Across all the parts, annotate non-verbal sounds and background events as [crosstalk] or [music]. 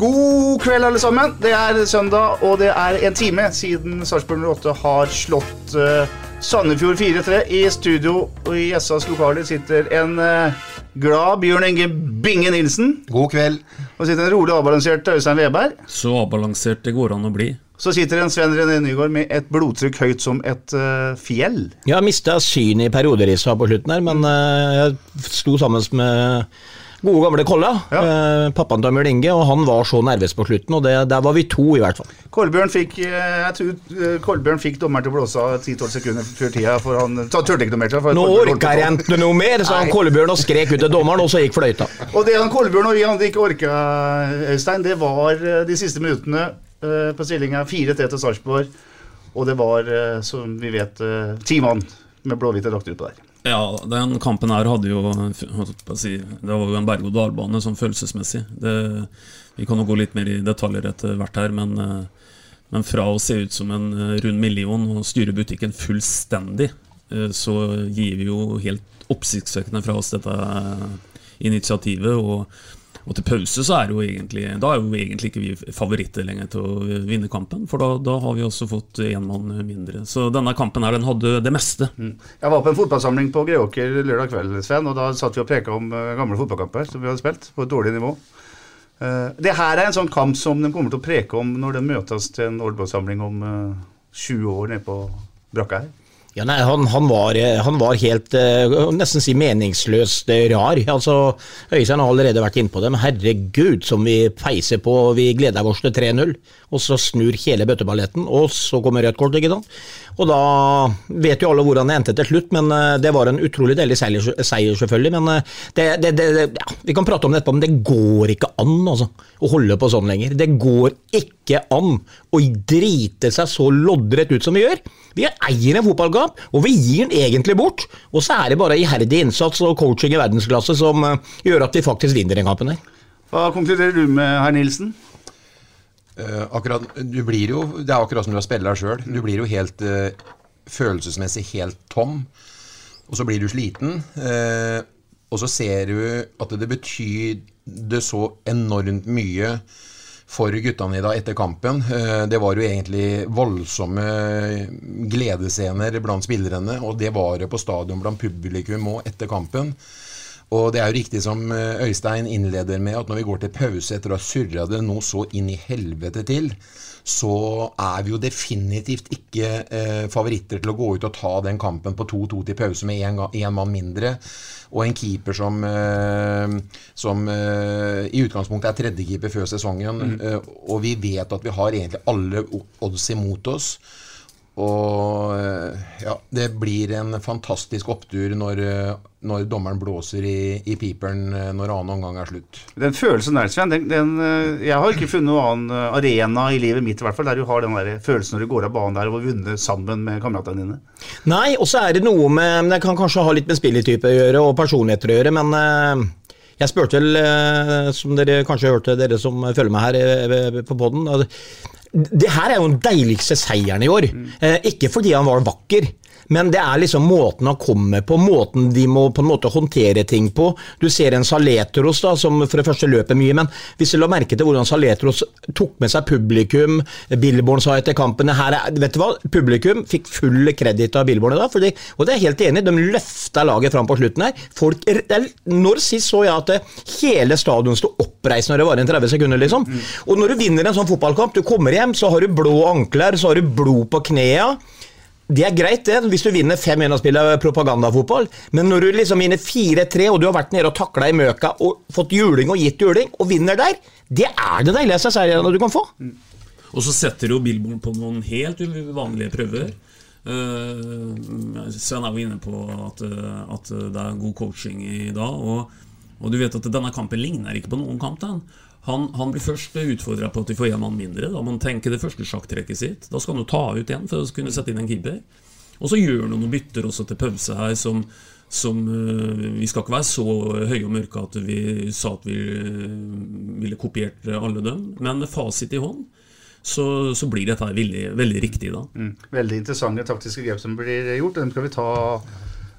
God kveld, alle sammen. Det er søndag, og det er en time siden Sarpsborg 08 har slått uh, Sandefjord 4-3. I studio og i SAs lokaler sitter en uh, glad Bjørn Inge Binge Nilsen. God kveld. Og sitter en rolig avbalansert Øystein Weberg. Så avbalansert det går an å bli. Så sitter en Sven René Nygaard med et blodtrykk høyt som et uh, fjell. Jeg har mista synet i perioder i stad på slutten her, men uh, jeg sto sammen med gode gamle Kolla, Ja. eh, pappaen til Bjørn Inge, og han var så nervøs på slutten, og det, der var vi to, i hvert fall. Kolbjørn fikk, eh, jeg tror, eh, Kolbjørn fikk dommeren til å blåse av 10-12 sekunder før tida, for han turte ikke noe mer. Nå orker jeg ikke noe mer, sa han Kolbjørn og skrek ut til dommeren, og så gikk fløyta. Og det han Kolbjørn og vi andre ikke orka, Øystein, det var eh, de siste minuttene på stillinga 4-3 til Sarpsborg. Og det var, som vi vet, ti mann med blåhvite drakter utpå der. Ja, den kampen her hadde jo si, Det var jo en berg-og-dal-bane sånn følelsesmessig. Det, vi kan jo gå litt mer i detaljer etter hvert her, men, eh, men fra å se ut som en eh, rund million og styre butikken fullstendig, eh, så gir vi jo helt oppsiktsvekkende fra oss dette initiativet. og og til pause så er jo egentlig Da er jo egentlig ikke vi favoritter lenger til å vinne kampen, for da, da har vi også fått én mann mindre. Så denne kampen her, den hadde det meste. Jeg var på en fotballsamling på Greåker lørdag kveld, Sven, og da satt vi og preka om eh, gamle fotballkamper som vi hadde spilt, på et dårlig nivå. Uh, det her er en sånn kamp som de kommer til å preke om når de møtes til en Oldboy-samling om uh, 20 år nede på brakka her. Ja, nei, han, han, var, eh, han var helt eh, nesten si meningsløst eh, rar. Altså, Øystein har allerede vært inne på det, men herregud som vi peiser på. Vi gleder oss til 3-0, og så snur hele bøtteballetten, og så kommer rødt kort. ikke sant? Og da vet jo alle hvordan det endte til slutt, men eh, det var en utrolig deilig seier, seier selvfølgelig. Men eh, det, det, det, ja, vi kan prate om det etterpå, men det går ikke an altså, å holde på sånn lenger. Det går ikke an å drite seg så loddrett ut som vi gjør. Vi eier en fotballkamp, og vi gir den egentlig bort. Og så er det bare iherdig innsats og coaching i verdensklasse som eh, gjør at vi faktisk vinner den kampen her. Hva konkluderer du med, herr Nilsen? Eh, akkurat, du blir jo, Det er akkurat som du har spiller sjøl. Du blir jo helt eh, følelsesmessig helt tom. Og så blir du sliten. eh, og så ser du at det betydde så enormt mye for guttene i dag etter kampen. Det var jo egentlig voldsomme gledesscener blant spillerne, og det var det på stadion blant publikum òg etter kampen. Og det er jo riktig som eh, Øystein innleder med, at når vi går til pause etter å ha surra det nå så inn i helvete til, så er vi jo definitivt ikke eh, favoritter til å gå ut og ta den kampen på 2-2 til pause med én mann mindre. Og en keeper som, eh, som eh, i utgangspunktet er tredjekeeper før sesongen. Mm. Eh, og vi vet at vi har egentlig alle odds imot oss. Og eh, ja, det blir en fantastisk opptur når, eh, når dommeren blåser i, i piperen eh, når annen omgang er slutt. Den følelsen der, Sven, den, den, jeg har ikke funnet noen annen arena i livet mitt i hvert fall, der du har den der følelsen når du går av banen der og har vunnet sammen med kameratene dine. Nei, og så er det noe med Det kan kanskje ha litt med spillertype å gjøre og personligheter å gjøre, men jeg spurte vel, som dere kanskje hørte, dere som følger med her på poden Det her er jo den deiligste seieren i år. Eh, ikke fordi han var vakker. Men det er liksom måten han kommer på, måten de må på en måte håndtere ting på. Du ser en Saletros da, som for det første løper mye, men hvis du la merke til hvordan Saletros tok med seg publikum Billborn sa etter kampen her er, Vet du hva, publikum fikk full kreditt av Billborn i dag, fordi, og det er helt enig de løfta laget fram på slutten her. Folk, når sist så jeg at hele stadion sto oppreist når det var en 30 sekunder, liksom? Og når du vinner en sånn fotballkamp, du kommer hjem, så har du blå ankler, så har du blod på knea. Det er greit, det, hvis du vinner 5-1 og spiller propagandafotball, men når du liksom vinner 4-3, og du har vært nede og takla i møka og fått juling og gitt juling, og vinner der, det er det deiligste serien du kan få. Og så setter jo Billborn på noen helt uvanlige prøver. Uh, Sven er jo inne på at, eh, at, det er god coaching i dag. Og, og, du vet at denne kampen ligner ikke på noen kamp. Den. Han, han, blir først utfordra på at de får én mann mindre. Da må han tenke det første sjakktrekket sitt. Da skal han jo ta ut igjen for å kunne sette inn en keeper. Og så gjør han noen bytter også til pause her som, som uh, Vi skal ikke være så høye og mørke at vi sa at vi uh, ville kopiert alle dem, men med fasit i hånd så, så blir dette veldig, veldig riktig da. Mm. Veldig interessante taktiske grep som blir gjort. Dem skal vi ta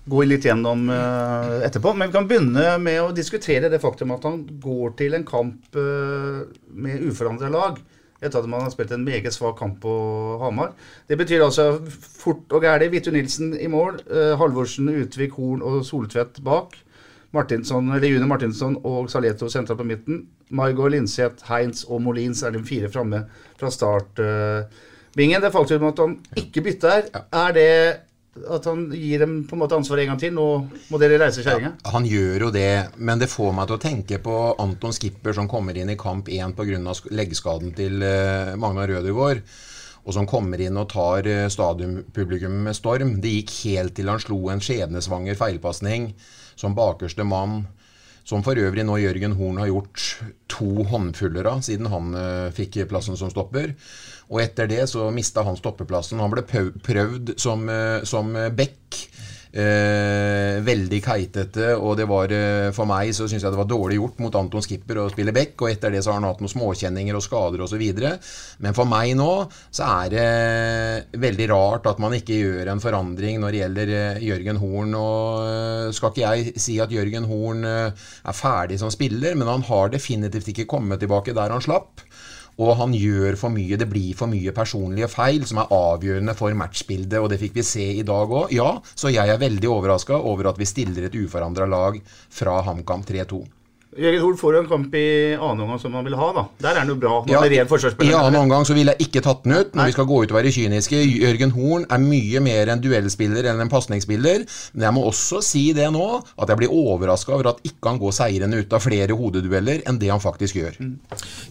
gå litt gjennom uh, etterpå. Men vi kan begynne med å diskutere det faktum at han går til en kamp uh, med uforandra lag. Etter at man har spilt en meget svak kamp på Hamar. Det betyr altså fort og gæli. Vittu Nilsen i mål. Uh, Halvorsen, Utvik, Horn og Soltvedt bak. Martinsson, eller June Martinsson og Saleto sentra på midten. Maigard, Linseth, Heinz og Molins er de fire framme fra start. Bingen, det faktum at han ikke bytter, er det at han gir dem på en måte ansvar en gang til. Nå må dere reise kjerringa. Ja, han gjør jo det, men det får meg til å tenke på Anton Skipper som kommer inn i kamp 1 pga. leggskaden til uh, Magnar Rødegård. Og som kommer inn og tar uh, stadionpublikum med storm. Det gikk helt til han slo en skjebnesvanger feilpasning som bakerste mann. Som for øvrig nå Jørgen Horn har gjort to håndfuller av siden han uh, fikk plassen som stopper. Og etter det så mista han stoppeplassen. Han ble prøvd som, uh, som back. Eh, veldig keitete, og det var eh, for meg så syns jeg det var dårlig gjort mot Anton Skipper å spille back, og etter det så har han hatt noen småkjenninger og skader osv. Men for meg nå så er det veldig rart at man ikke gjør en forandring når det gjelder eh, Jørgen Horn. Og eh, skal ikke jeg si at Jørgen Horn er ferdig som spiller, men han har definitivt ikke kommet tilbake der han slapp. Og han gjør for mye. Det blir for mye personlige feil som er avgjørende for matchbildet, og det fikk vi se i dag òg. Ja, så jeg er veldig overraska over at vi stiller et uforandra lag fra HamKam 3-2. Jørgen Hoel får jo en kamp i annen omgang som han vil ha. da. Der er han jo bra. Ja, I annen omgang så ville jeg ikke tatt den ut, når Nei. vi skal gå ut og være kyniske. Jørgen Horn er mye mer en duellspiller enn en pasningsspiller. Men jeg må også si det nå, at jeg blir overraska over at ikke han går seirende ut av flere hodedueller enn det han faktisk gjør. Mm.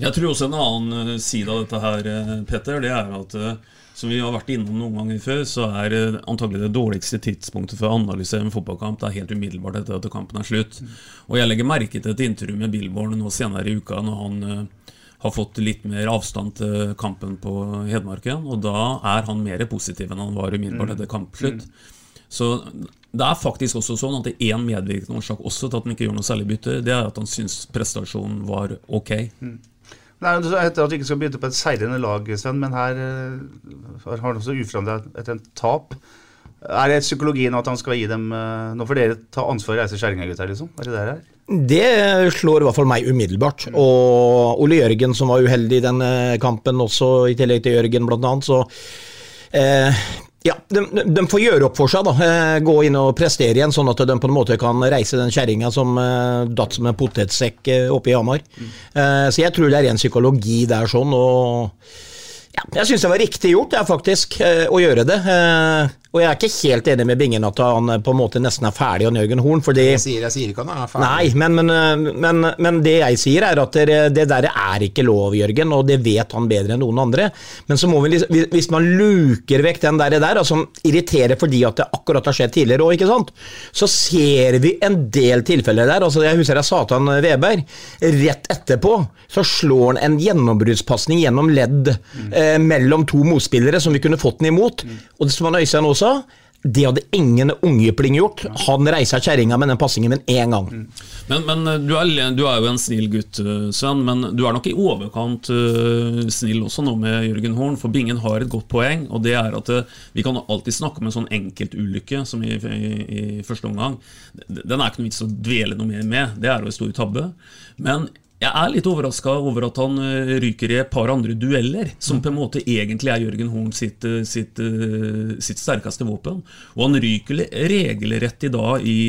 Jeg tror også en annen eh, side av dette her, eh, Petter, det er at eh, som vi har vært innom noen ganger før, så er antagelig det dårligste tidspunktet for å analysere en fotballkamp. Det er helt umiddelbart etter at kampen er slutt. Og jeg legger merke til et intervju med Billborn nå senere i uka, når han uh, har fått litt mer avstand til kampen på Hedmarken. Og da er han mer positiv enn han var umiddelbart mm. etter kampslutt. Så det er faktisk også sånn at det er én medvirkende årsak også til at han ikke gjør noe særlig bytte. Det er at han syns prestasjonen var ok. Nei, Etter at du ikke skal begynne på et seirende lag, Sven, men her uh, har han også uforandra etter en tap. Er det psykologien at han skal gi dem uh, Nå får dere ta ansvar og reise kjerringa, gutter, liksom? Er det der her? Det slår i hvert fall meg umiddelbart. Mm. Og Ole Jørgen, som var uheldig i den kampen også, i tillegg til Jørgen blant annet, så eh, ja, de, de, får gjøre opp for seg, da. Eh, gå inn og prestere igjen, sånn at de på en måte kan reise den kjerringa som uh, datt som en potetsekk uh, oppe i Hamar. Mm. Så jeg tror det er en psykologi der sånn, og ja, jeg syns det var riktig gjort, er faktisk, å gjøre det. Og jeg er ikke helt enig med Bingen at han eh, på en måte nesten er ferdig han Jørgen Horn. Fordi, jeg, sier, jeg sier ikke han er ferdig. Nei, men, men, eh, men, men, det jeg sier er at det, det der er ikke lov, Jørgen, og det vet han bedre enn noen andre. Men så må vi, hvis man luker vekk den der, der som irriterer fordi at det akkurat har skjedd tidligere òg, ikke sant, så ser vi en del tilfeller der. altså Jeg husker jeg sa til han Veberg, rett etterpå så slår han en gjennombruddspasning gjennom ledd mm. eh, mellom to motspillere som vi kunne fått den imot. Mm. Og det som han Øystein også sa, Det hadde ingen ungepling gjort. Han reiser kjerringa med den passingen med en gang. Men, men eh, du, er, du er jo en snill gutt, eh, Sven. Men du er nok i overkant uh, snill også nå med Jørgen Horn. For Bingen har et godt poeng, og det er at uh, vi kan alltid snakke om en sånn enkeltulykke som i, i, i første omgang. Den er ikke noe vits å dvele noe mer med. Det er jo en stor tabbe. Men jeg er litt overraska over at han eh, ryker i et par andre dueller, som på en måte egentlig er Jørgen Horn sitt, eh, sitt, eh, sitt sterkeste våpen. Og han ryker regelrett i dag i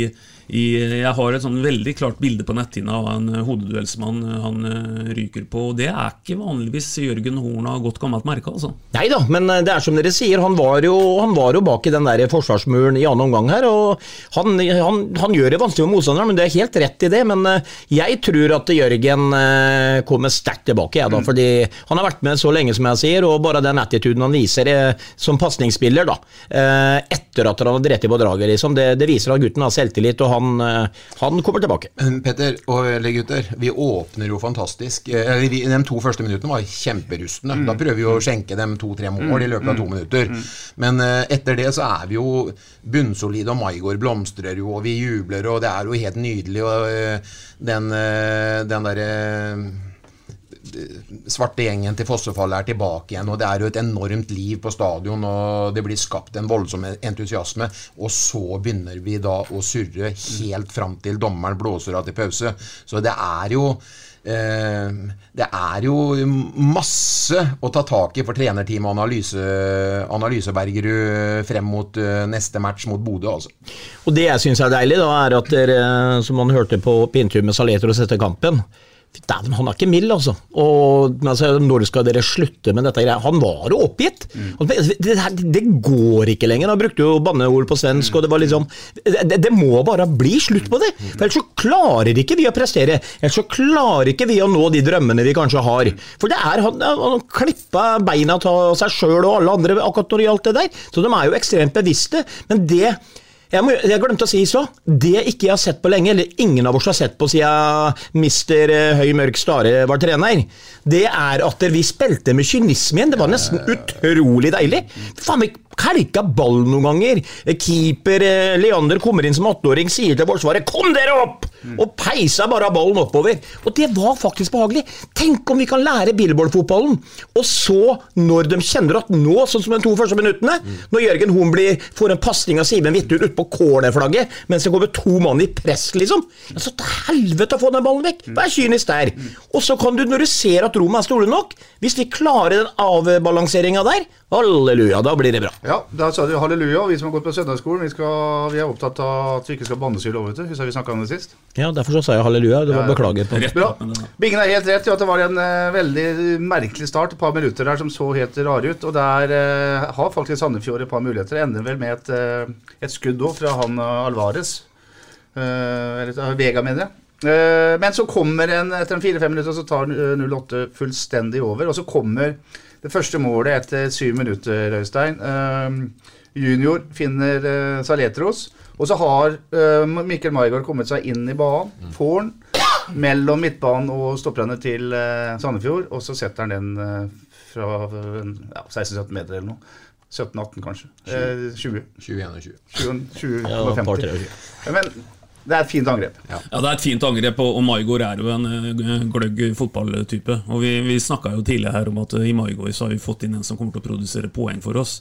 Jeg har et sånn veldig klart bilde på netthinna av en hodeduellsmann han eh, ryker på, og det er ikke vanligvis Jørgen Horn har godt gammelt merke, altså. Nei da, men eh, det er som dere sier, han var jo, han var jo bak i den der forsvarsmuren i annen omgang her. og Han, han, han gjør det vanskelig for motstanderen, men det er helt rett i det. Men eh, jeg tror at Jørgen eh, kommer sterkt tilbake, jeg da. Fordi han har vært med så lenge, som jeg sier, og bare den attituden han viser eh, som pasningsspiller, da. eh, Etter at han har drept på draget, liksom. Det, det viser at gutten har selvtillit, og han, eh, han kommer tilbake. Petter og eller gutter, vi åpner jo fantastisk. Eh, eller vi- De to første minuttene var kjemperustne. Da prøver vi å skjenke dem to-tre mål i løpet av to minutter. Men eh, etter det så er vi jo bunnsolide, og Maigård blomstrer jo, og vi jubler, og det er jo helt nydelig. Og den, den derre svarte gjengen til Fossefallet er tilbake igjen, og det er jo et enormt liv på stadion, og det blir skapt en voldsom entusiasme. Og så begynner vi da å surre helt fram til dommeren blåser av til pause. Så det er jo eh, det er jo masse å ta tak i for trenerteamet og analyse, Analysebergerud frem mot eh, neste match mot Bodø, altså. Og det jeg syns er deilig, da, er at dere, som man hørte på, på intervjuet med Saletros etter kampen Dæven, han er ikke mild, altså. Og altså, Når skal dere slutte med dette? greia? Han var jo oppgitt. Mm. Det, det, det går ikke lenger. Han brukte jo banneord på svensk, og det var liksom det, det må bare bli slutt på det! For Ellers så klarer ikke vi å prestere. Ellers så klarer ikke vi å nå de drømmene vi kanskje har. For det er han, han klippa beina av seg sjøl og alle andre akkurat når det gjaldt det der. Så de er jo ekstremt bevisste. Men det jeg, må, jeg glemte å si så. Det ikke jeg har sett på lenge, eller ingen av oss har sett på siden mister eh, Høy Mørk Stare var trener, det er at vi spilte med kynisme igjen. Det var nesten utrolig deilig. Faen, vi kalka ball noen ganger. Keeper eh, Leander kommer inn som 18-åring, sier til forsvaret 'kom dere opp!' Og peisa bare ballen oppover. Og det var faktisk behagelig. Tenk om vi kan lære Billboard-fotballen, og så, når de kjenner at nå, sånn som de to første minuttene, når Jørgen Hoen får en pasning av Simen Hvithun utpå cornerflagget mens det kommer to mann i press, liksom. Altså, så til helvete å få den ballen vekk! Vær kynisk der. Og så kan du, når du ser at rommet er store nok, hvis vi klarer den avbalanseringa der, halleluja, da blir det bra. Ja, da sa du halleluja. Vi som har gått på søndagsskolen, vi, skal, vi er opptatt av at vi ikke skal bannes i lov, vet du. Husker vi snakka om det sist? Ja, derfor så sa jeg halleluja. Det var. Bra. Bingen er helt rett i at det var en uh, veldig merkelig start. Et par minutter der som så helt rare ut. Og der uh, har faktisk Sandefjord et par muligheter. Ender vel med et, uh, et skudd òg fra han eh, Alvarez. Eller Vega, mener jeg. Eh, men så kommer en etter en fire-fem minutter så tar eh, 08 fullstendig over. Og så kommer det første målet etter syv minutter, Øystein. Junior finner uh, Saletros. Og så har uh, Mikkel Maigard kommet seg inn i banen. Får den mellom midtbanen og stopperne til uh, Sandefjord. Og så setter han den uh, fra ja, 16-17 meter eller noe. 17-18 kanskje. Eh, 20. 20-21. 20, 20, Ja, et par, tre, 50. Men det er et fint angrep. Ja, det er et fint angrep, og Maigård er jo en eh, gløgg fotballtype. Og Vi, vi snakka tidligere her om at i Maigård så har vi fått inn en som kommer til å produsere poeng for oss.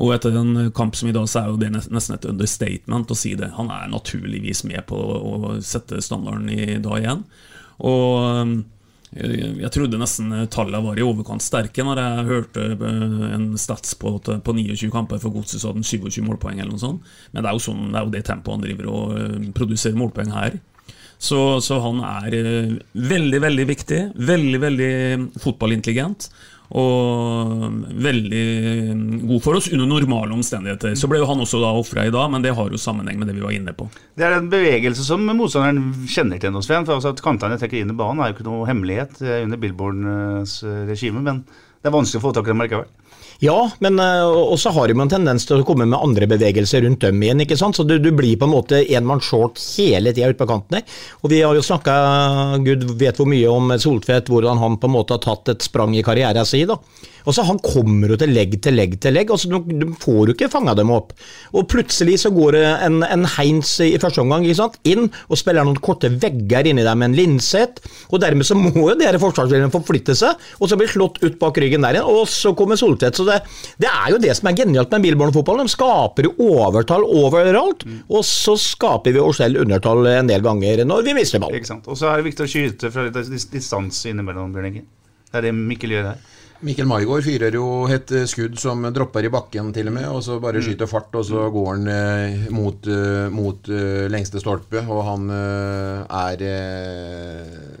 Og etter en kamp som i dag, så er jo det nesten et understatement å si det. Han er naturligvis med på å sette standarden i dag igjen. Og jeg trodde nesten tallene var i overkant sterke når jeg hørte eh, en stats på på 29 kamper for Godset så hadde han 27 målpoeng eller noe sånt. Men det er jo, sånn, det, er jo det tempoet han driver og eh, produserer målpoeng her. Så, så han er eh, veldig, veldig viktig. Veldig, veldig fotballintelligent. Og veldig god for oss under normale omstendigheter. Så ble jo han også da ofra i dag, men det har jo sammenheng med det vi var inne på. Det er en bevegelse som motstanderen kjenner til nå, Sven. For altså at kantene trekker inn i banen er jo ikke noe hemmelighet eh, under Billboards regime. Men det er vanskelig å få tak i dem likevel. Ja, men uh, også har de en tendens til å komme med andre bevegelser rundt dem igjen. ikke sant? Så du, du blir på en måte enmann short hele tida ute på kanten der. Og vi har jo snakka, Gud vet hvor mye om Soltvedt, hvordan han på en måte har tatt et sprang i karrieren sin. da. Altså Han kommer jo til legg til legg til legg. og så du får jo ikke fanga dem opp. Og plutselig så går det en, en Heinz i første omgang inn og spiller noen korte vegger inni der med en Linseth. Og dermed så [laughs] må jo dere forsvarsspillerne forflytte seg, og så blir slått ut bak ryggen der igjen. Og så kommer Soltvedt. Så det, det er jo det som er genialt med bilbarnefotballen. De skaper overtall overalt, og så skaper vi oss selv undertall en del ganger når vi mister ball. Ikke sant? Og så er det viktig å skyte fra litt dis- distanse innimellom, Bjørn Inge. Det er det Mikkel gjør her. Mikkel Maigård fyrer jo et eh, skudd som dropper i bakken til og med, og så bare skyter fart, og så går han eh, mot, eh, mot eh, lengste stolpe, og han eh, er eh,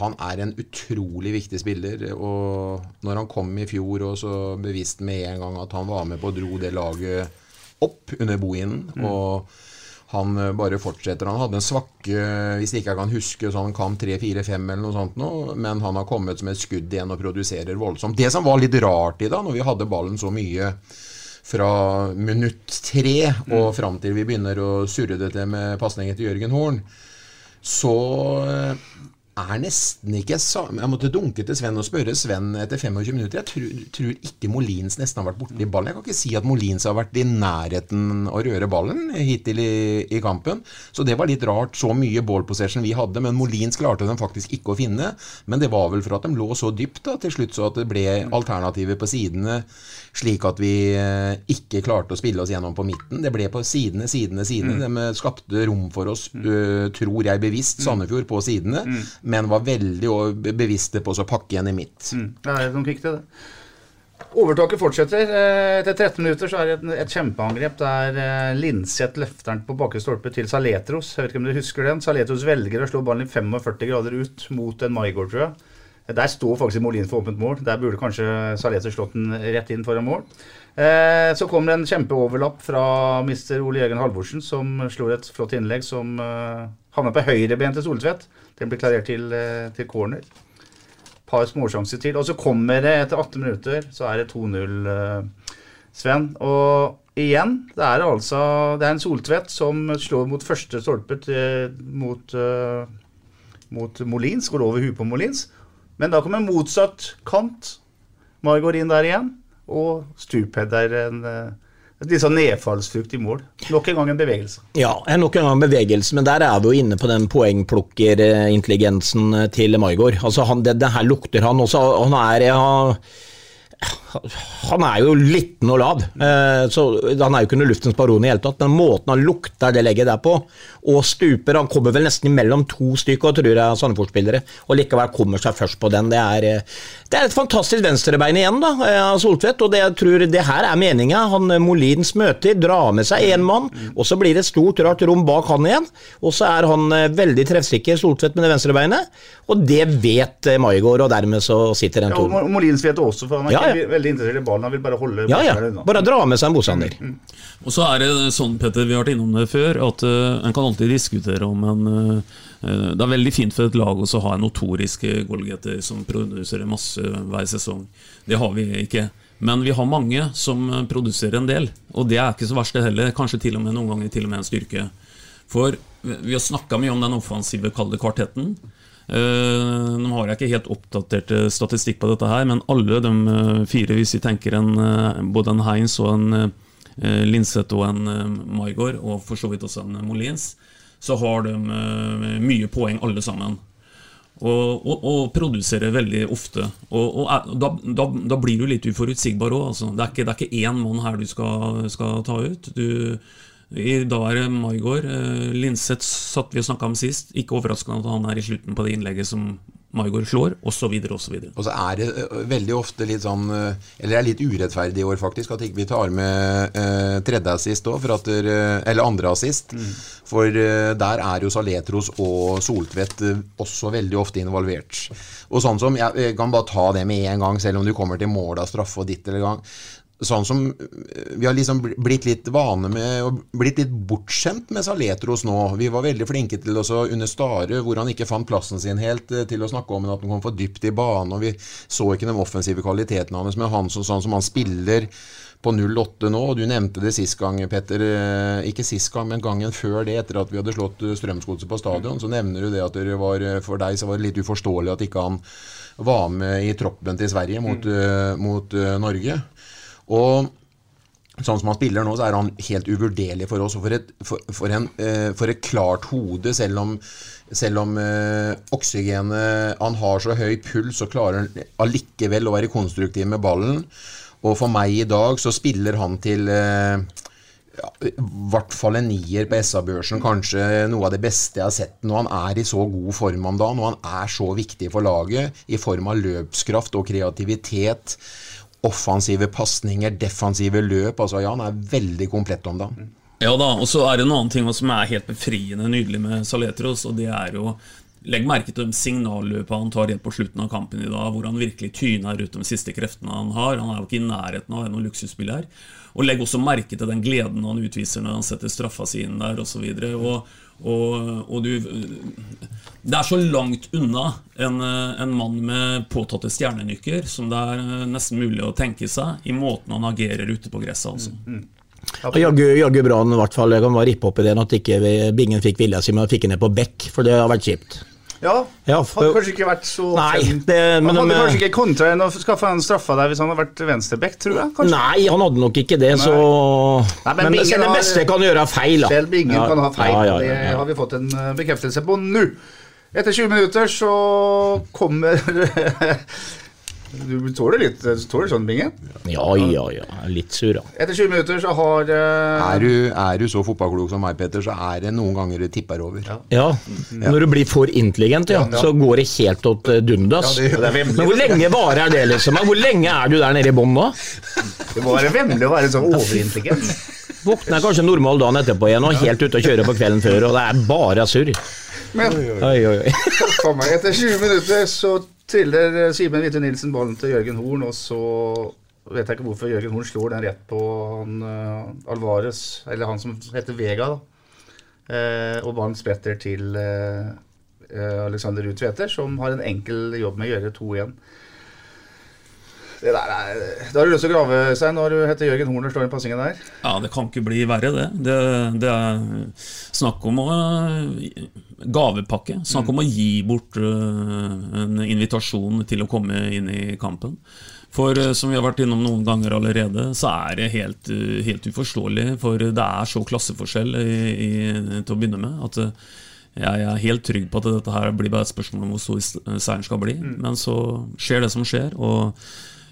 Han er en utrolig viktig spiller, og når han kom i fjor og så bevisst med en gang at han var med på å dro det laget opp under bohinen, og han eh, bare fortsetter. Han hadde en svakke, hvis ikke jeg kan huske, så han kam 3-4-5 eller noe sånt nå, men han har kommet som et skudd igjen og produserer voldsomt. Det som var litt rart i dag, når vi hadde ballen så mye fra minutt tre og fram til vi begynner å surre det til med pasninger til Jørgen Horn, så eh, er nesten ikke Jeg måtte dunke til Sven og spørre Sven etter 25 minutter. Jeg tror, tror ikke Molins nesten har vært borti ballen. Jeg kan ikke si at Molins har vært i nærheten å røre ballen hittil i, i kampen. Så det var litt rart. Så mye ball possession vi hadde, men Molins klarte de faktisk ikke å finne. Men det var vel for at de lå så dypt da, til slutt, så at det ble alternativer på sidene, slik at vi eh, ikke klarte å spille oss gjennom på midten. Det ble på sidene, sidene, sidene. Mm. De eh, skapte rom for oss, øh, tror jeg bevisst, Sandefjord på sidene, Mm. men var veldig bevisste på å pakke igjen i midt. Mm. Det er noen kvikk til det. Overtaket fortsetter. Eh, Etter 13 minutter så er det et, et kjempeangrep der eh, Linseth løfter den på bakre stolpe til Saletros. Jeg vet ikke om dere husker den. Saletros velger å slå ballen i 45 grader ut mot en Maigård, tror jeg. Der står faktisk Molin for åpent mål. Der burde kanskje Salete slått den rett inn foran mål. Eh, så kommer det en kjempeoverlapp fra mister Ole Jørgen Halvorsen, som slår et flott innlegg som eh, havna på høyrebeinet til Soltvedt. Den blir klarert til, eh, til corner par småsjanser til. Og så kommer det etter 18 minutter, så er det 2-0, eh, Sven. Og igjen, det er altså Det er en Soltvedt som slår mot første stolpe mot, eh, mot Molins. Går over huet på Molins. Men da kommer motsatt kant. Margot inn der igjen. Og Stuphead er en eh, litt sånn nedfallsfrukt i mål. Nok en gang en bevegelse. Ja, nok en gang en bevegelse, men der er vi jo inne på den poengplukkerintelligensen til Maigård. Altså, han, det, det her lukter han også. Han er ja, han er jo liten og lav, eh, så han er jo ikke under luftens baron i hele tatt. Men måten han lukter det legget der på, og stuper Han kommer vel nesten mellom to stykker, tror jeg, Sandefjord-spillere, og likevel kommer seg først på den. Det er, eh, det er et fantastisk venstrebein igjen da, eh, av Soltvedt, og det, jeg tror det her er meninga. Han Molins møter, drar med seg én mann, og så blir det et stort, rart rom bak han igjen. Og så er han veldig treffsikker, Soltvedt, med det venstrebeinet, og det vet Maigård, og dermed så sitter den Ja, og Molins vet det også, for han er Ja, ja. Veldig interessert i ballen. Han vil bare holde Ja, ja. Bare dra med seg en motstander. Og så er det sånn, Petter, vi har vært innom det før, at uh, en kan alltid diskutere om en eh, Det er veldig fint for et lag å ha en notorisk goalgetter som produserer masse hver sesong. Det har vi ikke. Men vi har mange som produserer en del, og det er ikke så verst det heller. Kanskje til og med noen ganger til og med en styrke. For vi vi har snakka mye om den offensive kalde kvartetten. Eh, Nå har jeg ikke helt oppdatert eh, statistikk på dette, her men alle de eh, fire, hvis vi tenker en, eh, både en Heinz og en eh, Linseth og en Maigard, og for så vidt også en Molins, så har de eh, mye poeng alle sammen. Og, og, og produserer veldig ofte. Og, og da, da, da blir du litt uforutsigbar òg. Altså. Det, det er ikke én mann her du skal, skal ta ut. Du, i dag er det Maigård. Eh, Linseth satt vi og snakka om sist. Ikke overraskende at han er i slutten på det innlegget som Maigård slår, osv. osv. Og så er det veldig ofte litt sånn Eller det er litt urettferdig i år, faktisk, at ikke vi tar med eh, tredje assist òg, eller andre assist. For eh, der er jo Saletros og Soltvedt også veldig ofte involvert. Og sånn som Jeg, jeg kan bare ta det med en gang, selv om du kommer til mål av straffe og ditt eller gang. Sånn som Vi har liksom blitt litt vane med og blitt litt bortskjemt med Saletros nå. Vi var veldig flinke til å under Stare, hvor han ikke fant plassen sin helt, til å snakke om at han kom for dypt i banen, og vi så ikke den offensive kvaliteten hans. Men han som, sånn som han spiller på 08 nå. og Du nevnte det sist gang, Petter. eh, Ikke sist gang, men gangen før det, etter at vi hadde slått eh, Strømsgodset på stadion. Så nevner du det at det var, eh, for deg så var det litt uforståelig at ikke han var med i troppen til Sverige mot, eh, mot eh, Norge. Og Sånn som han spiller nå, så er han helt uvurderlig for oss. Og for et, for, for en, eh, for et klart hode, selv om, selv om eh, oksygenet Han har så høy puls, så klarer han allikevel å være konstruktiv med ballen. Og for meg i dag så spiller han til eh, ja, i hvert fall en nier på SA-børsen. Kanskje noe av det beste jeg har sett når han er i så god form om dagen. Når han er så viktig for laget i form av løpskraft og kreativitet. Offensive pasninger, defensive løp. Altså, ja, han er veldig komplett om dagen. Ja da, og så er det en annen ting som er helt befriende nydelig med Saletros, og det er jo Legg merke til signalløpet han tar helt på slutten av kampen i dag, hvor han virkelig tyner ut de siste kreftene han har. Han er jo ikke i nærheten av noen luksusspill her. Og legg også merke til den gleden han utviser når han setter straffa si inn der, osv. Og, og, og du Det er så langt unna en, en mann med påtatte stjernenykker som det er nesten mulig å tenke seg, i måten han agerer ute på gresset, altså. Og Jaggu, jaggu bra han i hvert fall. Jeg kan bare rippe opp i det at ikke Bingen fikk vilja si, men fikk ned på bekk, for det har vært kjipt. Ja, Ja, hadde kanskje ikke vært så Nei, det, men Han hadde men, kanskje ikke kontra enn å skaffe en straffa der hvis han hadde vært venstreback, tror jeg. Kanskje. Nei, han hadde nok ikke det, så Nei, men Men, det beste kan gjøre feil, da. Selv Bingen Ja, kan ha feil, ja, det har vi fått en eh, bekreftelse på nå. Etter 20 minutter så kommer [laughs] Du tåler litt du tåler sånn, Binge? Ja, ja, ja. Litt sur, ja. Etter 20 minutter så har uh... Er du, er du så fotballklok som meg, Petter, så er det noen ganger det tipper over. Ja, Når du blir for intelligent, ja, Ja. så går det helt åt eh, dundas. Ja, det- det er vemmelig. Men hvor lenge varer det, liksom? Hvor lenge er du der nede i bånn nå? Det må være vemmelig å være så overintelligent. Våkner kanskje normal dagen etterpå igjen og helt ute og kjører på kvelden før, og det er bare surr. Men Oi, oi, oi. meg, etter 20 minutter så triller eh, Simen Hvite Nilsen ballen til Jørgen Horn, og så vet jeg ikke hvorfor Jørgen Horn slår den rett på han uh, Alvarez, eller han som heter Vega. Eh, og ballen spretter til eh, Alexander Ruud Tveter, som har en enkel jobb med å gjøre 2-1. Det der er, da har du lyst til å grave seg når du heter Jørgen Horner slår den passingen der. Ja, det kan ikke bli verre, det. Det, det er snakk om å gavepakke. Snakk om å gi bort øh, en invitasjon til å komme inn i kampen. For øh, som vi har vært innom noen ganger allerede, så er det helt, øh, helt uforståelig. For det er så klasseforskjell i, i, til å begynne med at jeg er helt trygg på at dette her blir bare et spørsmål om hvor stor seieren skal bli. Men så skjer det som skjer. og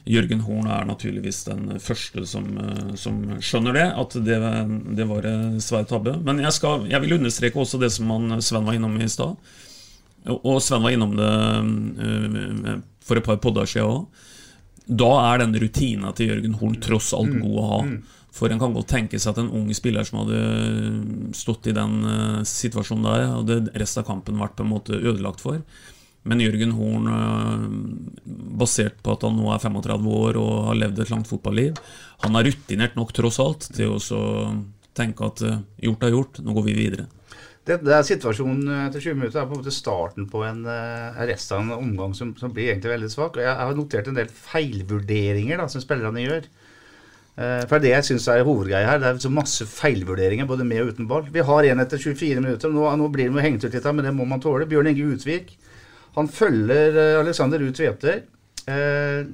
Jørgen Horn er naturligvis den første som, eh, som skjønner det, at det, det var en svær tabbe. Men jeg, skal, jeg vil understreke også det som han, Sven var innom i stad. Og Sven var innom det eh, for et par podder siden òg. Da er den rutina til Jørgen Horn tross alt god å ha. For en kan godt tenke seg at en ung spiller som hadde stått i den eh, situasjonen der, hadde resten av kampen vært på en måte ødelagt for. Men Jørgen Horn, øh, basert på at han nå er 35 år og har levd et langt fotballiv, han er rutinert nok tross alt til å tenke at øh, gjort er gjort, nå går vi videre. Det, det er Situasjonen etter 20 minutter er på en måte starten på en uh, rest av en omgang som, som blir egentlig veldig svak. Jeg, har notert en del feilvurderinger da, som spillerne gjør. Eh, for det jeg syns er hovedgreia her, det er så masse feilvurderinger både med og uten ball. Vi har en etter 24 minutter. Nå, nå blir det hengt ut litt, men det må man tåle. Bjørn Inge Utvik. Han følger uh, Alexander Ruud Tveter eh,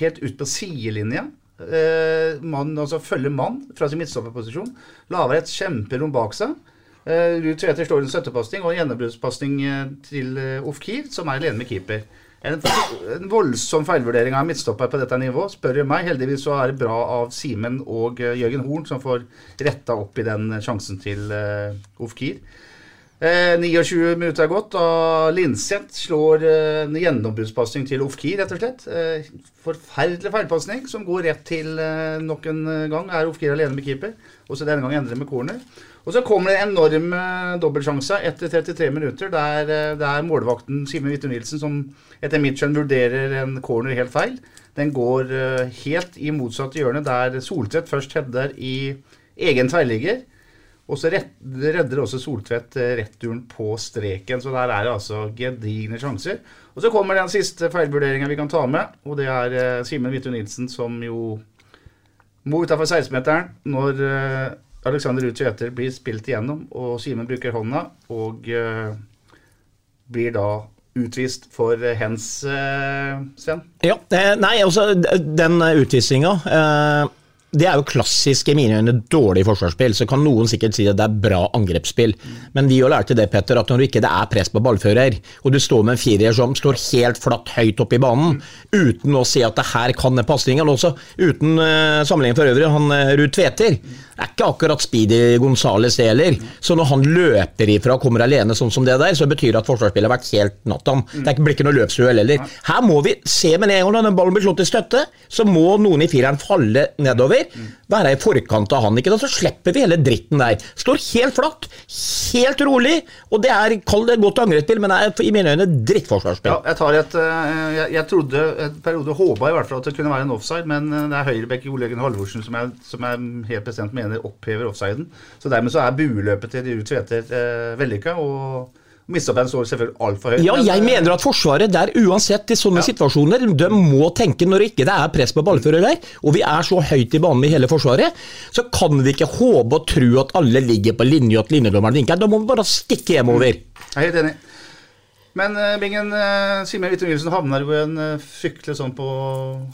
helt ut på sidelinja. Eh, mann, altså følger mann fra sin midtstopperposisjon. Lager et kjemperom bak seg. Uh, Ruud Tveter står i en støttepasning og en gjennombruddspasning til uh, Ofkir, som er alene med keeper. En, en voldsom feilvurdering av midtstopper på dette nivået, spør du meg. Heldigvis så er det bra av Simen og uh, Jørgen Horn som får retta opp i den sjansen til uh, Ofkir. Eh, 29 minutter er gått, og Linseth slår eh, en gjennombruddspasning til Ofkir, rett og slett. Eh, forferdelig feilpasning som går rett til eh, nok en gang. Er Ofkir alene med keeper? Og så denne gangen endrer med corner. Og så kommer det en enorm eh, dobbeltsjanse etter 33 minutter, der eh, det er målvakten Simen Hvitte Nilsen som etter mitt skjønn vurderer en corner helt feil. Den går eh, helt i motsatt hjørne, der Soltvedt først header i egen tverrligger. Og så redder også Soltvedt eh, returen på streken. Så der er det altså gedigne sjanser. Og så kommer den siste feilvurderinga vi kan ta med, og det er eh, Simen Hvitte Nilsen som jo må utafor 16-meteren når eh, Alexander Ruud Tveter blir spilt igjennom, og Simen bruker hånda, og blir da utvist for hens, Sven. Ja, nei, altså den utvisninga Det er jo klassisk i mine øyne dårlig forsvarsspill. Så kan noen sikkert si at det er bra angrepsspill. Men vi har lært til det, Petter, at når det ikke er press på ballfører, og du står med en firer som står helt flatt høyt oppe i banen, uten å si at det her kan pasningen også, uten uh, sammenligning for øvrig, han uh, Ruud Tveter er ikke akkurat Speedy Gonzales heller. Så når han løper ifra og kommer alene sånn som det der, så betyr det at forsvarsspillet har vært helt nattam. Det blir ikke noe løpsduell heller. Her må vi se med en gang når den ballen blir slått i støtte, så må noen i fireren falle nedover. Være i forkant av han, ikke da, så slipper vi hele dritten der. Står helt flatt, helt rolig, og det er, kall det godt angrepsspill, men det er i mine øyne drittforsvarsspill. Ja, jeg tar et eh, jeg, jeg trodde en periode håpa i hvert fall at det kunne være en offside, men eh, det er høyrebekk Ole Jørgen Halvorsen som jeg, som jeg helt bestemt mener opphever offsiden. Så dermed så er bueløpet til Ruud Tveter eh, vellykka, og Midtstopperen står selvfølgelig altfor høyt. Ja, jeg eh, mener at Forsvaret der uansett i sånne situasjoner, de må tenke når ikke det er press på ballfører der, og vi er så høyt i banen i hele Forsvaret, så kan vi ikke håpe og tro at alle ligger på linje at linjedommeren vinker. Da må vi bare stikke hjemover. Jeg er helt enig. Men eh, Bingen, uh, Simen Hvitte Nilsen havner jo en eh, fryktelig sånn på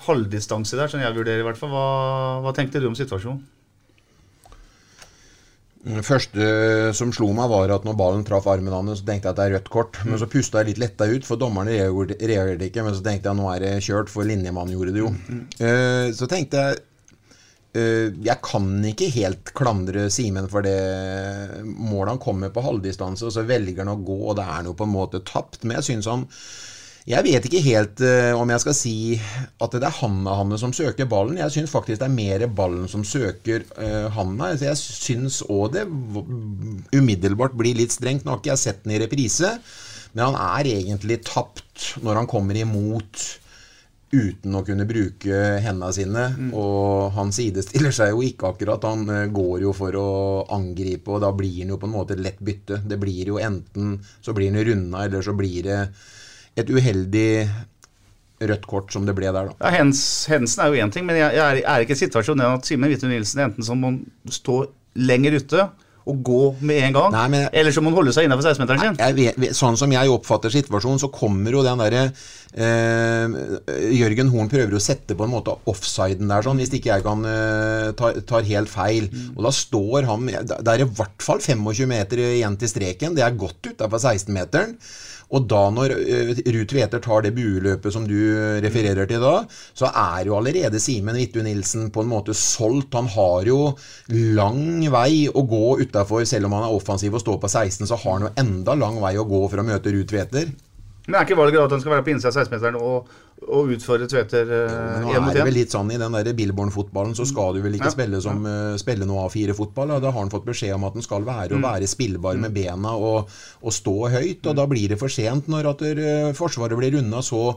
halvdistanse der, som jeg vurderer i hvert fall. Hva, hva tenkte du om situasjonen? Det første som slo meg, var at når ballen traff armen hans, så tenkte jeg at det er rødt kort. Men så pusta jeg litt letta ut, for dommerne reagerte ikke. Men så tenkte jeg at nå er det kjørt, for linjemannen gjorde det jo. Eh, så tenkte jeg uh, Jeg kan ikke helt klandre Simen for det målet han kommer på halvdistanse, og så velger han å gå, og det er noe på en måte tapt. Men jeg syns han jeg vet ikke helt uh, om jeg skal si at det er Hanna Hanne som søker ballen. Jeg syns faktisk det er mer ballen som søker uh, Hanna. Så jeg syns òg det umiddelbart blir litt strengt. Nå har ikke jeg sett den i reprise, men han er egentlig tapt når han kommer imot uten å kunne bruke hendene sine. Og han sidestiller seg jo ikke akkurat. Han eh, går jo for å angripe, og da blir han jo på en måte lett bytte. Det blir jo enten så blir han runda, eller så blir det et uheldig rødt kort som det ble der, da. Ja, hens, Hensen er jo én ting, men jeg, jeg er, er ikke i situasjonen at Simen Hvitte Nilsen enten så må stå lenger ute og gå med en gang, eller så må han holde seg innenfor 16-meteren sin. Jeg vet- sånn som jeg oppfatter situasjonen, så kommer jo den derre eh, Jørgen Horn prøver å sette på en måte offsiden der, sånn, hvis ikke jeg kan eh, ta, tar helt feil. Og da står han Det er i hvert fall 25 meter igjen til streken. Det er godt utafor 16-meteren. Og da når uh, Ruud Tveter tar det bueløpet som du refererer til da, så er jo allerede Simen Vittu Nilsen på en måte solgt. Han har jo lang vei å gå utafor, selv om han er offensiv og står på 16, så har han jo enda lang vei å gå for å møte Ruud Tveter. Men er ikke valget at han skal være på innsida av 16-meteren og, og utfordre Tveter én mot én er det vel litt sånn I den Billborn-fotballen så skal du vel ikke Ja. spille som eh, spille noe A4-fotball. Da har han fått beskjed om at han skal være Mm. være spillbar med bena og, og stå høyt. og Da blir det for sent når at eh, Forsvaret blir unna så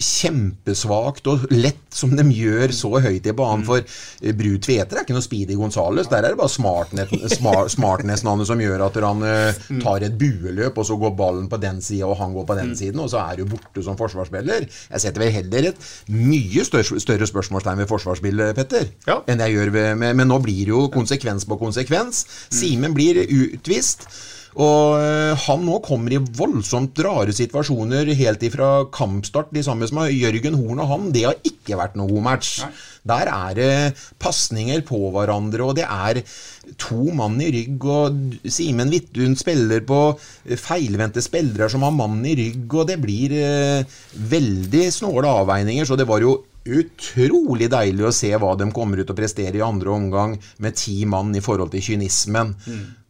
kjempesvakt og lett som de gjør så høyt i Mm. banen. For eh, Bru Tveter er ikke noe Speedy Gonzales. Der er det bare [laughs] smartnessen hans som gjør at han eh, Mm. tar et bueløp, og så går ballen på den sida, og han går på den siden, og så er du borte som forsvarsspiller. Jeg setter vel heller et mye større, større spørsmålstegn ved forsvarsspillet, Petter, enn jeg gjør ved men, men nå blir det jo konsekvens på konsekvens. Simen blir utvist. Og øh, han nå kommer i voldsomt rare situasjoner helt ifra kampstart. De samme som har Jørgen Horn og han, det har ikke vært noe god match. Der er det pasninger på hverandre, og det er to mann i rygg, og Simen Vittun spiller på feilvendte spillere som har mann i rygg, og det blir eh, veldig snåle avveininger, så det var jo utrolig deilig å se hva de kommer ut og presterer i andre omgang med ti mann i forhold til kynismen.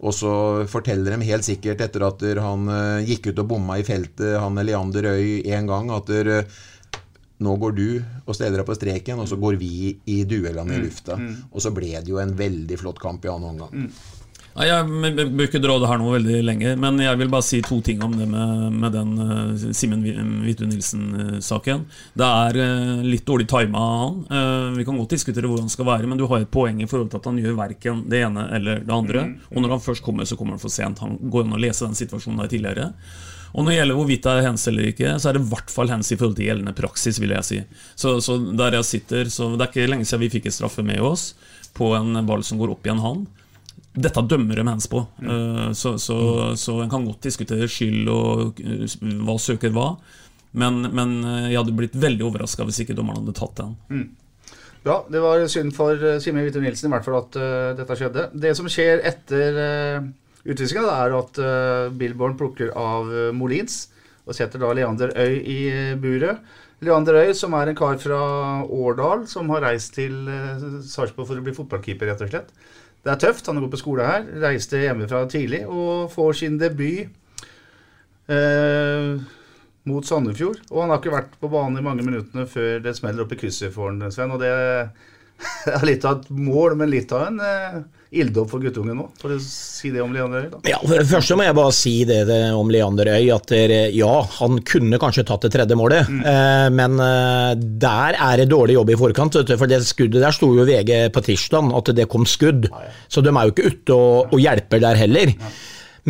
Og så forteller de helt sikkert etter at han eh, gikk ut og bomma i feltet, han Leander Øy, en gang, at der, eh, nå går du og steller deg på streken, og så går vi i duellene i Mm, lufta. mm. Og så ble det jo en veldig flott kamp i annen omgang. Ja, jeg b- b- bør ikke dra det her noe veldig lenge, men jeg vil bare si to ting om det med, med den uh, Simen Hvitu Nilsen-saken. Det er eh, litt dårlig tima av han. Eh, vi kan godt diskutere hvor han skal være, men du har et poeng i forhold til at han gjør verken det ene eller det andre. Mm. Og når han først kommer, så kommer han for sent. Han går an å lese den situasjonen der tidligere. Og når det gjelder hvorvidt det er hens eller ikke, så er det i hvert fall hens i forhold til gjeldende praksis, vil jeg si. Så, så der jeg sitter, så Det er ikke lenge siden vi fikk en straffe med oss på en ball som går opp i en hand. Dette dømmer de hens på. mm. Så, så, så en kan godt diskutere skyld og eh, hva søker hva. Men, men eh, jeg hadde blitt veldig overraska hvis ikke dommeren hadde tatt den. Mm. Bra. Det var synd for Simen Hvitte Nilsen i hvert fall at uh, dette skjedde. Det som skjer etter uh, utvisninga, er at uh, Billborn plukker av uh, Molins og setter da Leander Øy i uh, buret. Leander Øy, som er en kar fra Årdal, som har reist til uh, Sarpsborg for å bli fotballkeeper, rett og slett. Det er tøft. Han har gått på skole her. Reiste hjemmefra tidlig og får sin debut eh, mot Sandefjord. Og han har ikke vært på banen i mange minuttene før det smeller opp i krysset for han, Sven. Og det [laughs] er litt av et mål, men litt av en eh, ilddåp for guttungen nå, for å si det om Leander Øy. da. Ja, for det første må jeg bare si det, det om Leander Øy, at dere- ja, han kunne kanskje tatt det tredje målet, eh, men eh, der er det dårlig jobb i forkant, vet du, for det skuddet der sto jo VG på tirsdag, at det kom skudd, så de er jo ikke ute og, og hjelper der heller.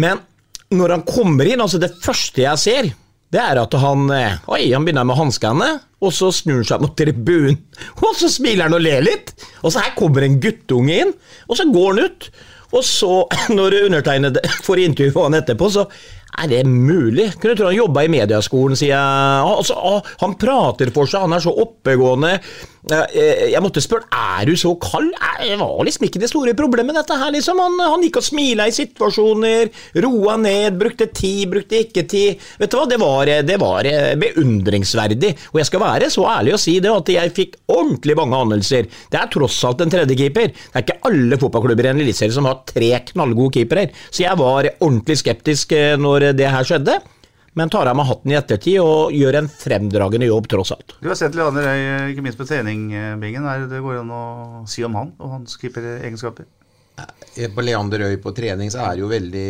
Men når han kommer inn, altså det første jeg ser, det er at han eh, Oi, han begynner med hanskene, og så snur han seg mot tribunen, og så smiler han og ler litt. Og så her kommer en guttunge inn, og så går han ut. Og så, [laughs] når undertegnede får intervju med han etterpå, så er det mulig? Kunne tro han jobba i mediaskolen, sier jeg. Altså, han prater for seg, han er så oppegående. Eh, Jeg måtte spørre er du så kald. Eh, Det var liksom ikke det store problemet, dette her. liksom. Han, han gikk og smila i situasjoner, roa ned, brukte tid, brukte ikke tid. Vet du hva, det var, det var eh, beundringsverdig. Og jeg skal være så ærlig å si det at jeg fikk ordentlig mange anelser. Det er tross alt en tredjekeeper. Det er ikke alle fotballklubber i en eliteserie som har tre knallgode keepere. Så jeg var ordentlig skeptisk eh, når det her skjedde. Men tar av meg hatten i ettertid og gjør en fremdragende jobb, tross alt. Du har sett Leander Øy, ikke minst på trening, eh, Bingen. Det går an å si om han og hans keeperegenskaper? Eh, På Leander Øy på trening så er det jo veldig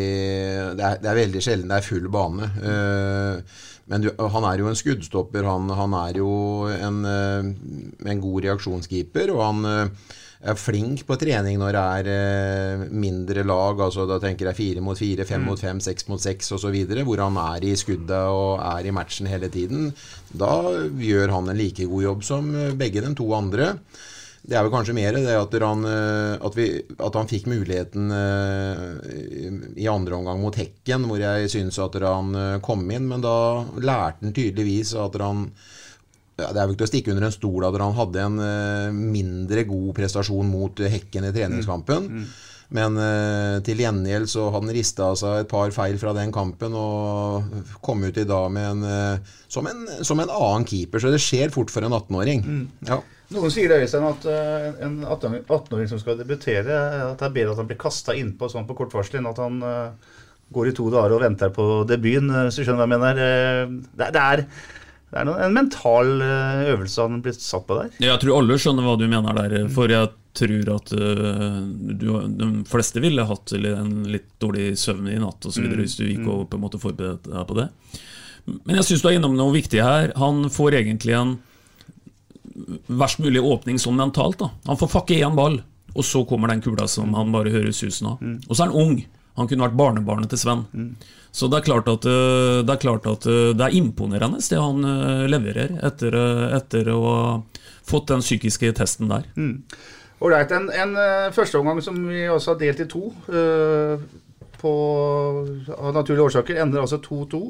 Det er, det er veldig sjelden det er full bane. Eh, men du, han er jo en skuddstopper. Han, han er jo en, eh, en god reaksjonskeeper. Og han eh, er flink på trening når det er eh, mindre lag. altså Da tenker jeg fire mot fire, fem mot fem, seks mot seks osv. Hvor han er i skuddet og er i matchen hele tiden. Da gjør han en like god jobb som eh, begge de to andre. Det er vel kanskje mer det at han, eh, at vi, at han fikk muligheten i andre omgang mot Hekken, hvor jeg syns at han kom inn. Men da lærte han tydeligvis at han ja, Det er vel ikke til å stikke under en stol at han hadde en eh, mindre god prestasjon mot Hekken i treningskampen. Men eh, til gjengjeld så hadde han rista av seg et par feil fra den kampen og kom ut i dag med en, eh, som, en, som en annen keeper. Så det skjer fort for en 18-åring. Ja. Noen sier det, Øystein, at en 18 18-åring som skal debutere, at det er bedre at han blir kasta innpå sånn på kort varsel, enn at han går i to dager og venter på debuten, hvis du skjønner hva jeg mener. Det, det er, det er noe, en mental eh, øvelse han blir satt på der. Jeg tror alle skjønner hva du mener der, for jeg tror at øh, du, de fleste ville hatt en litt dårlig søvn i natt og så videre, Mm, hvis du gikk mm. og på en måte forberedte deg på det. Men jeg syns du er innom noe viktig her. Han får egentlig en verst mulig åpning sånn mentalt. da Han får fakke én ball, og så kommer den kula som han bare hører susen av. Og så er han ung. Han kunne vært barnebarnet til Sven. Så det er klart at, øh, det er, at øh, det er imponerende det han øh, leverer etter, etter å ha fått den psykiske testen der. Mm. Ålreit. En, en eh, førsteomgang som vi også har delt i to, uh, på, av naturlige årsaker, ender altså 2-2.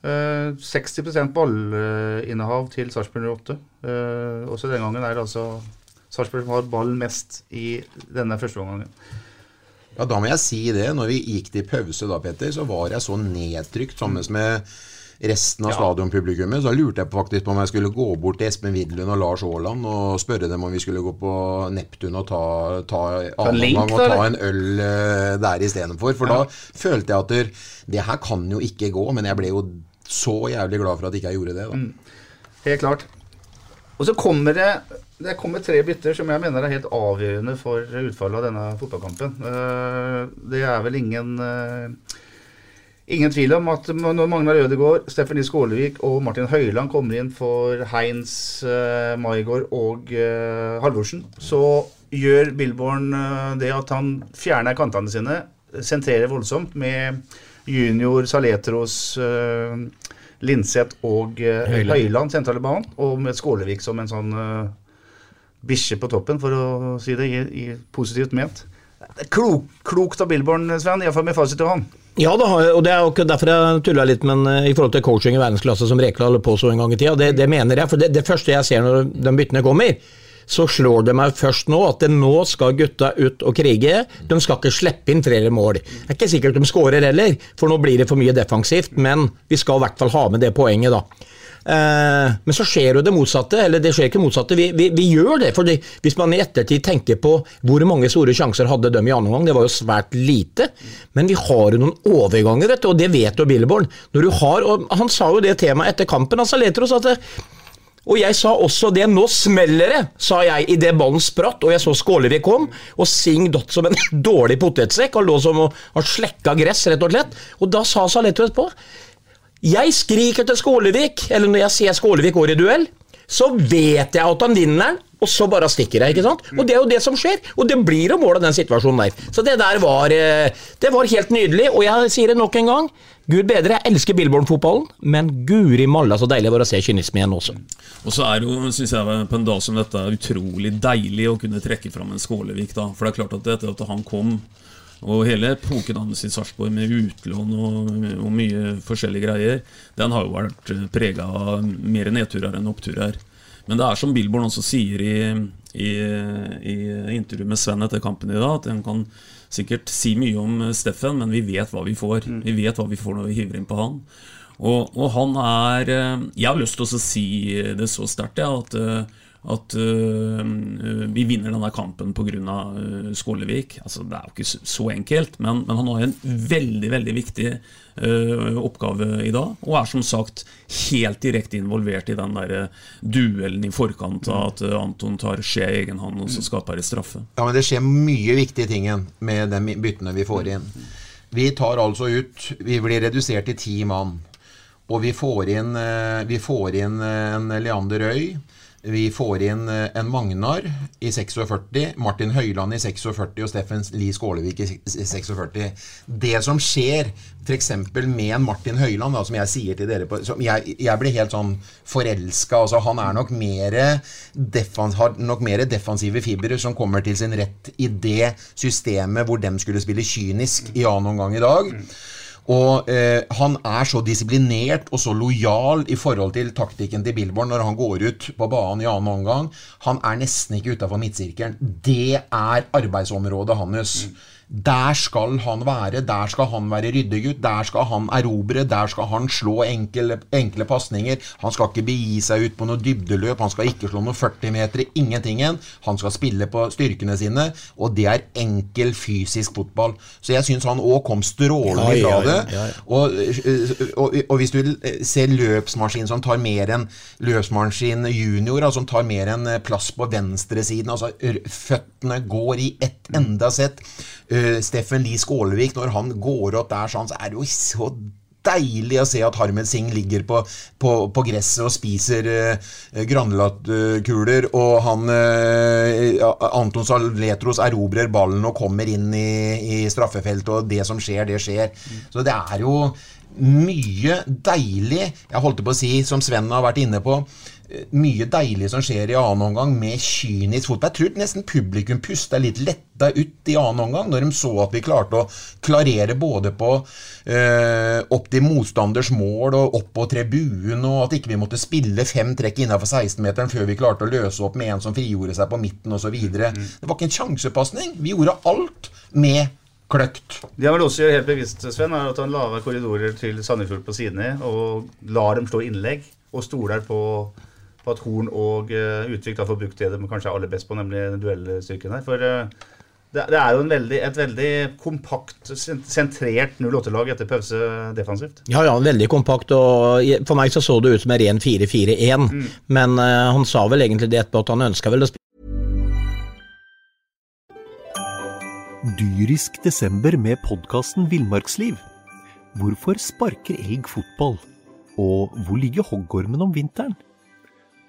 Uh, 60% ballinnehav til Sarpsborg 08. Uh, også den gangen er det altså Sarpsborg som har ballen mest i denne førsteomgangen. Ja, da må jeg si det. Når vi gikk til pause da, Petter, så var jeg så nedtrykt sammen med resten av Ja. stadionpublikummet. Så lurte jeg på faktisk på om jeg skulle gå bort til Espen Widlund og Lars Aaland og spørre dem om vi skulle gå på Neptun og ta, ta, link, og ta en øl eh, der istedenfor. For Ja. da følte jeg at der, det her kan jo ikke gå. Men jeg ble jo så jævlig glad for at ikke jeg gjorde det. da. Mm. Helt klart. Og så kommer det det kommer tre bytter som jeg mener er helt avgjørende for utfallet av denne fotballkampen. Eh, Det er vel ingen eh, Ingen tvil om at når Magnar Ødegaard, Stephanie Skålevik og Martin Høiland kommer inn for Heinz, eh, Maigård og Halvorsen, så gjør Billborn det at han fjerner kantene sine, sentrerer voldsomt med Junior, Saletros, Linseth og Høyland. Høyland sentrale banen. Og med Skålevik som en sånn bikkje på toppen, for å si det i, i positivt ment. Klok, klokt av Billborn, Sven. Iallfall med fasit i hånd. Ja, da, og det er jo derfor jeg tulla litt men eh, i forhold til coaching i verdensklasse som Rekla holdt på så en gang i tida. Det, det mener jeg. For det, det første jeg ser når de byttene kommer, så slår det meg først nå at det nå skal gutta ut og krige. De skal ikke slippe inn flere mål. Det er ikke sikkert de skårer heller, for nå blir det for mye defensivt. Men vi skal i hvert fall ha med det poenget, da. Eh, men så skjer jo det motsatte, eller det skjer ikke motsatte. Vi, vi, vi gjør det. fordi Hvis man i ettertid tenker på hvor mange store sjanser hadde de i annen omgang, det var jo svært lite. Men vi har jo noen overganger, vet du, og det vet jo Billeborn. Når du har, og Han sa jo det temaet etter kampen. altså Letros at det, og jeg sa også det, nå smeller det, sa jeg idet ballen spratt og jeg så Skålevik kom, og Sing datt som en [laughs] dårlig potetsekk og lå som å ha slekka gress, rett og slett. Og da sa Saletro etterpå Jeg skriker til Skålevik, eller når jeg ser Skålevik går i duell, så vet jeg at han vinner og så bare stikker jeg. ikke sant? Og det er jo det som skjer, og det blir jo mål av den situasjonen der. Så det der var, eh, det var helt nydelig, og jeg sier det nok en gang. Gud bedre, jeg elsker Billborn-fotballen, men guri malla så deilig det var å se kynisme igjen også. Og så er det jo, synes jeg på en dag som dette, utrolig deilig å kunne trekke fram en Skålevik. da For det er klart at etter at han kom, og hele hans i Sarpsborg med utlån og, og mye forskjellige greier, den har jo vært prega av mer nedturer enn oppturer. Men det er som Billborn også sier i, i, i intervjuet med Sven etter kampen i dag, at en kan sikkert si mye om Steffen, men vi vet hva vi får. Vi vet hva vi får når vi hiver inn på han. Og, og han er eh, Jeg har lyst til å si det så sterkt, ja, at, eh, at uh, vi vinner denne kampen pga. Uh, Skålevik. Altså, det er jo ikke så- enkelt, men, men han har en veldig veldig viktig uh, oppgave i dag. Og er som sagt helt direkte involvert i den der duellen i forkant av at Anton tar skje i egen hånd og så skaper det straffe. Ja, men det skjer mye viktige ting med de byttene vi får inn. Vi tar altså ut Vi blir redusert til ti mann. Og vi får inn, eh, vi får inn eh, en Leander Øy. Vi får inn eh, en Magnar i 46, Martin Høiland i 46 og Steffen Lie Skålevik i 46. Det som skjer f.eks. med en Martin Høiland, da, som jeg sier til dere på, jeg, jeg blir helt sånn forelska. Altså, han er nok mere defans, har nok mer defensive fibre som kommer til sin rett i det systemet hvor de skulle spille kynisk i annen omgang i dag. Og eh, han er så disiplinert og så lojal i forhold til taktikken til Billborn når han går ut på banen i annen omgang. Han er nesten ikke utafor midtsirkelen. Det er arbeidsområdet hans. Der skal han være. Der skal han være ryddegutt. Der skal han erobre. Der skal han slå enkle, enkle pasninger. Han skal ikke begi seg ut på noe dybdeløp. Han skal ikke slå noen 40 meter. Ingentingen. Han skal spille på styrkene sine. Og det er enkel fysisk fotball. Så jeg syns han òg kom strålende Ja, fra det. ja, ja. Og, og, og hvis du eh, ser løpsmaskin som tar mer enn løpsmaskin junior, altså som tar mer enn eh, plass på venstresiden altså Føttene går i ett enda sett. Uh, Steffen Lie Skålevik, når han går opp der sånn, så er det jo så deilig å se at Harmed Singh ligger på, på, på gresset og spiser uh, granatkuler, og han uh, Anton Saletros erobrer ballen og kommer inn i, i straffefeltet, og det som skjer, det skjer. Så det er jo mye deilig Jeg holdt på å si, som Sven har vært inne på, eh, mye deilig som skjer i annen omgang med kynisk fotball. Jeg tror nesten publikum pusta litt letta ut i annen omgang når de så at vi klarte å klarere både på eh, opp til motstanders mål og opp på tribunen, og at ikke vi måtte spille fem trekk innafor 16-meteren før vi klarte å løse opp med en som frigjorde seg på midten osv. Det var ikke en sjansepasning. Vi gjorde alt med kløkt. Det han vel også gjør helt bevisst, Sven, er at han lager korridorer til Sandefjord på sidene og lar dem slå innlegg, og stoler på, på at Horn og uh, Utvik da får brukt det de kanskje er aller best på, nemlig duellstyrken her. For uh, det, det er jo en veldig, et veldig kompakt, sen- sentrert 08-lag etter pause defensivt. Ja, ja, veldig kompakt. og For meg så så det ut som en ren 4-4-1, men uh, han sa vel egentlig det etterpå at han ønska vel å spille Dyrisk desember med podkasten Villmarksliv. Hvorfor sparker elg fotball? Og hvor ligger hoggormen om vinteren?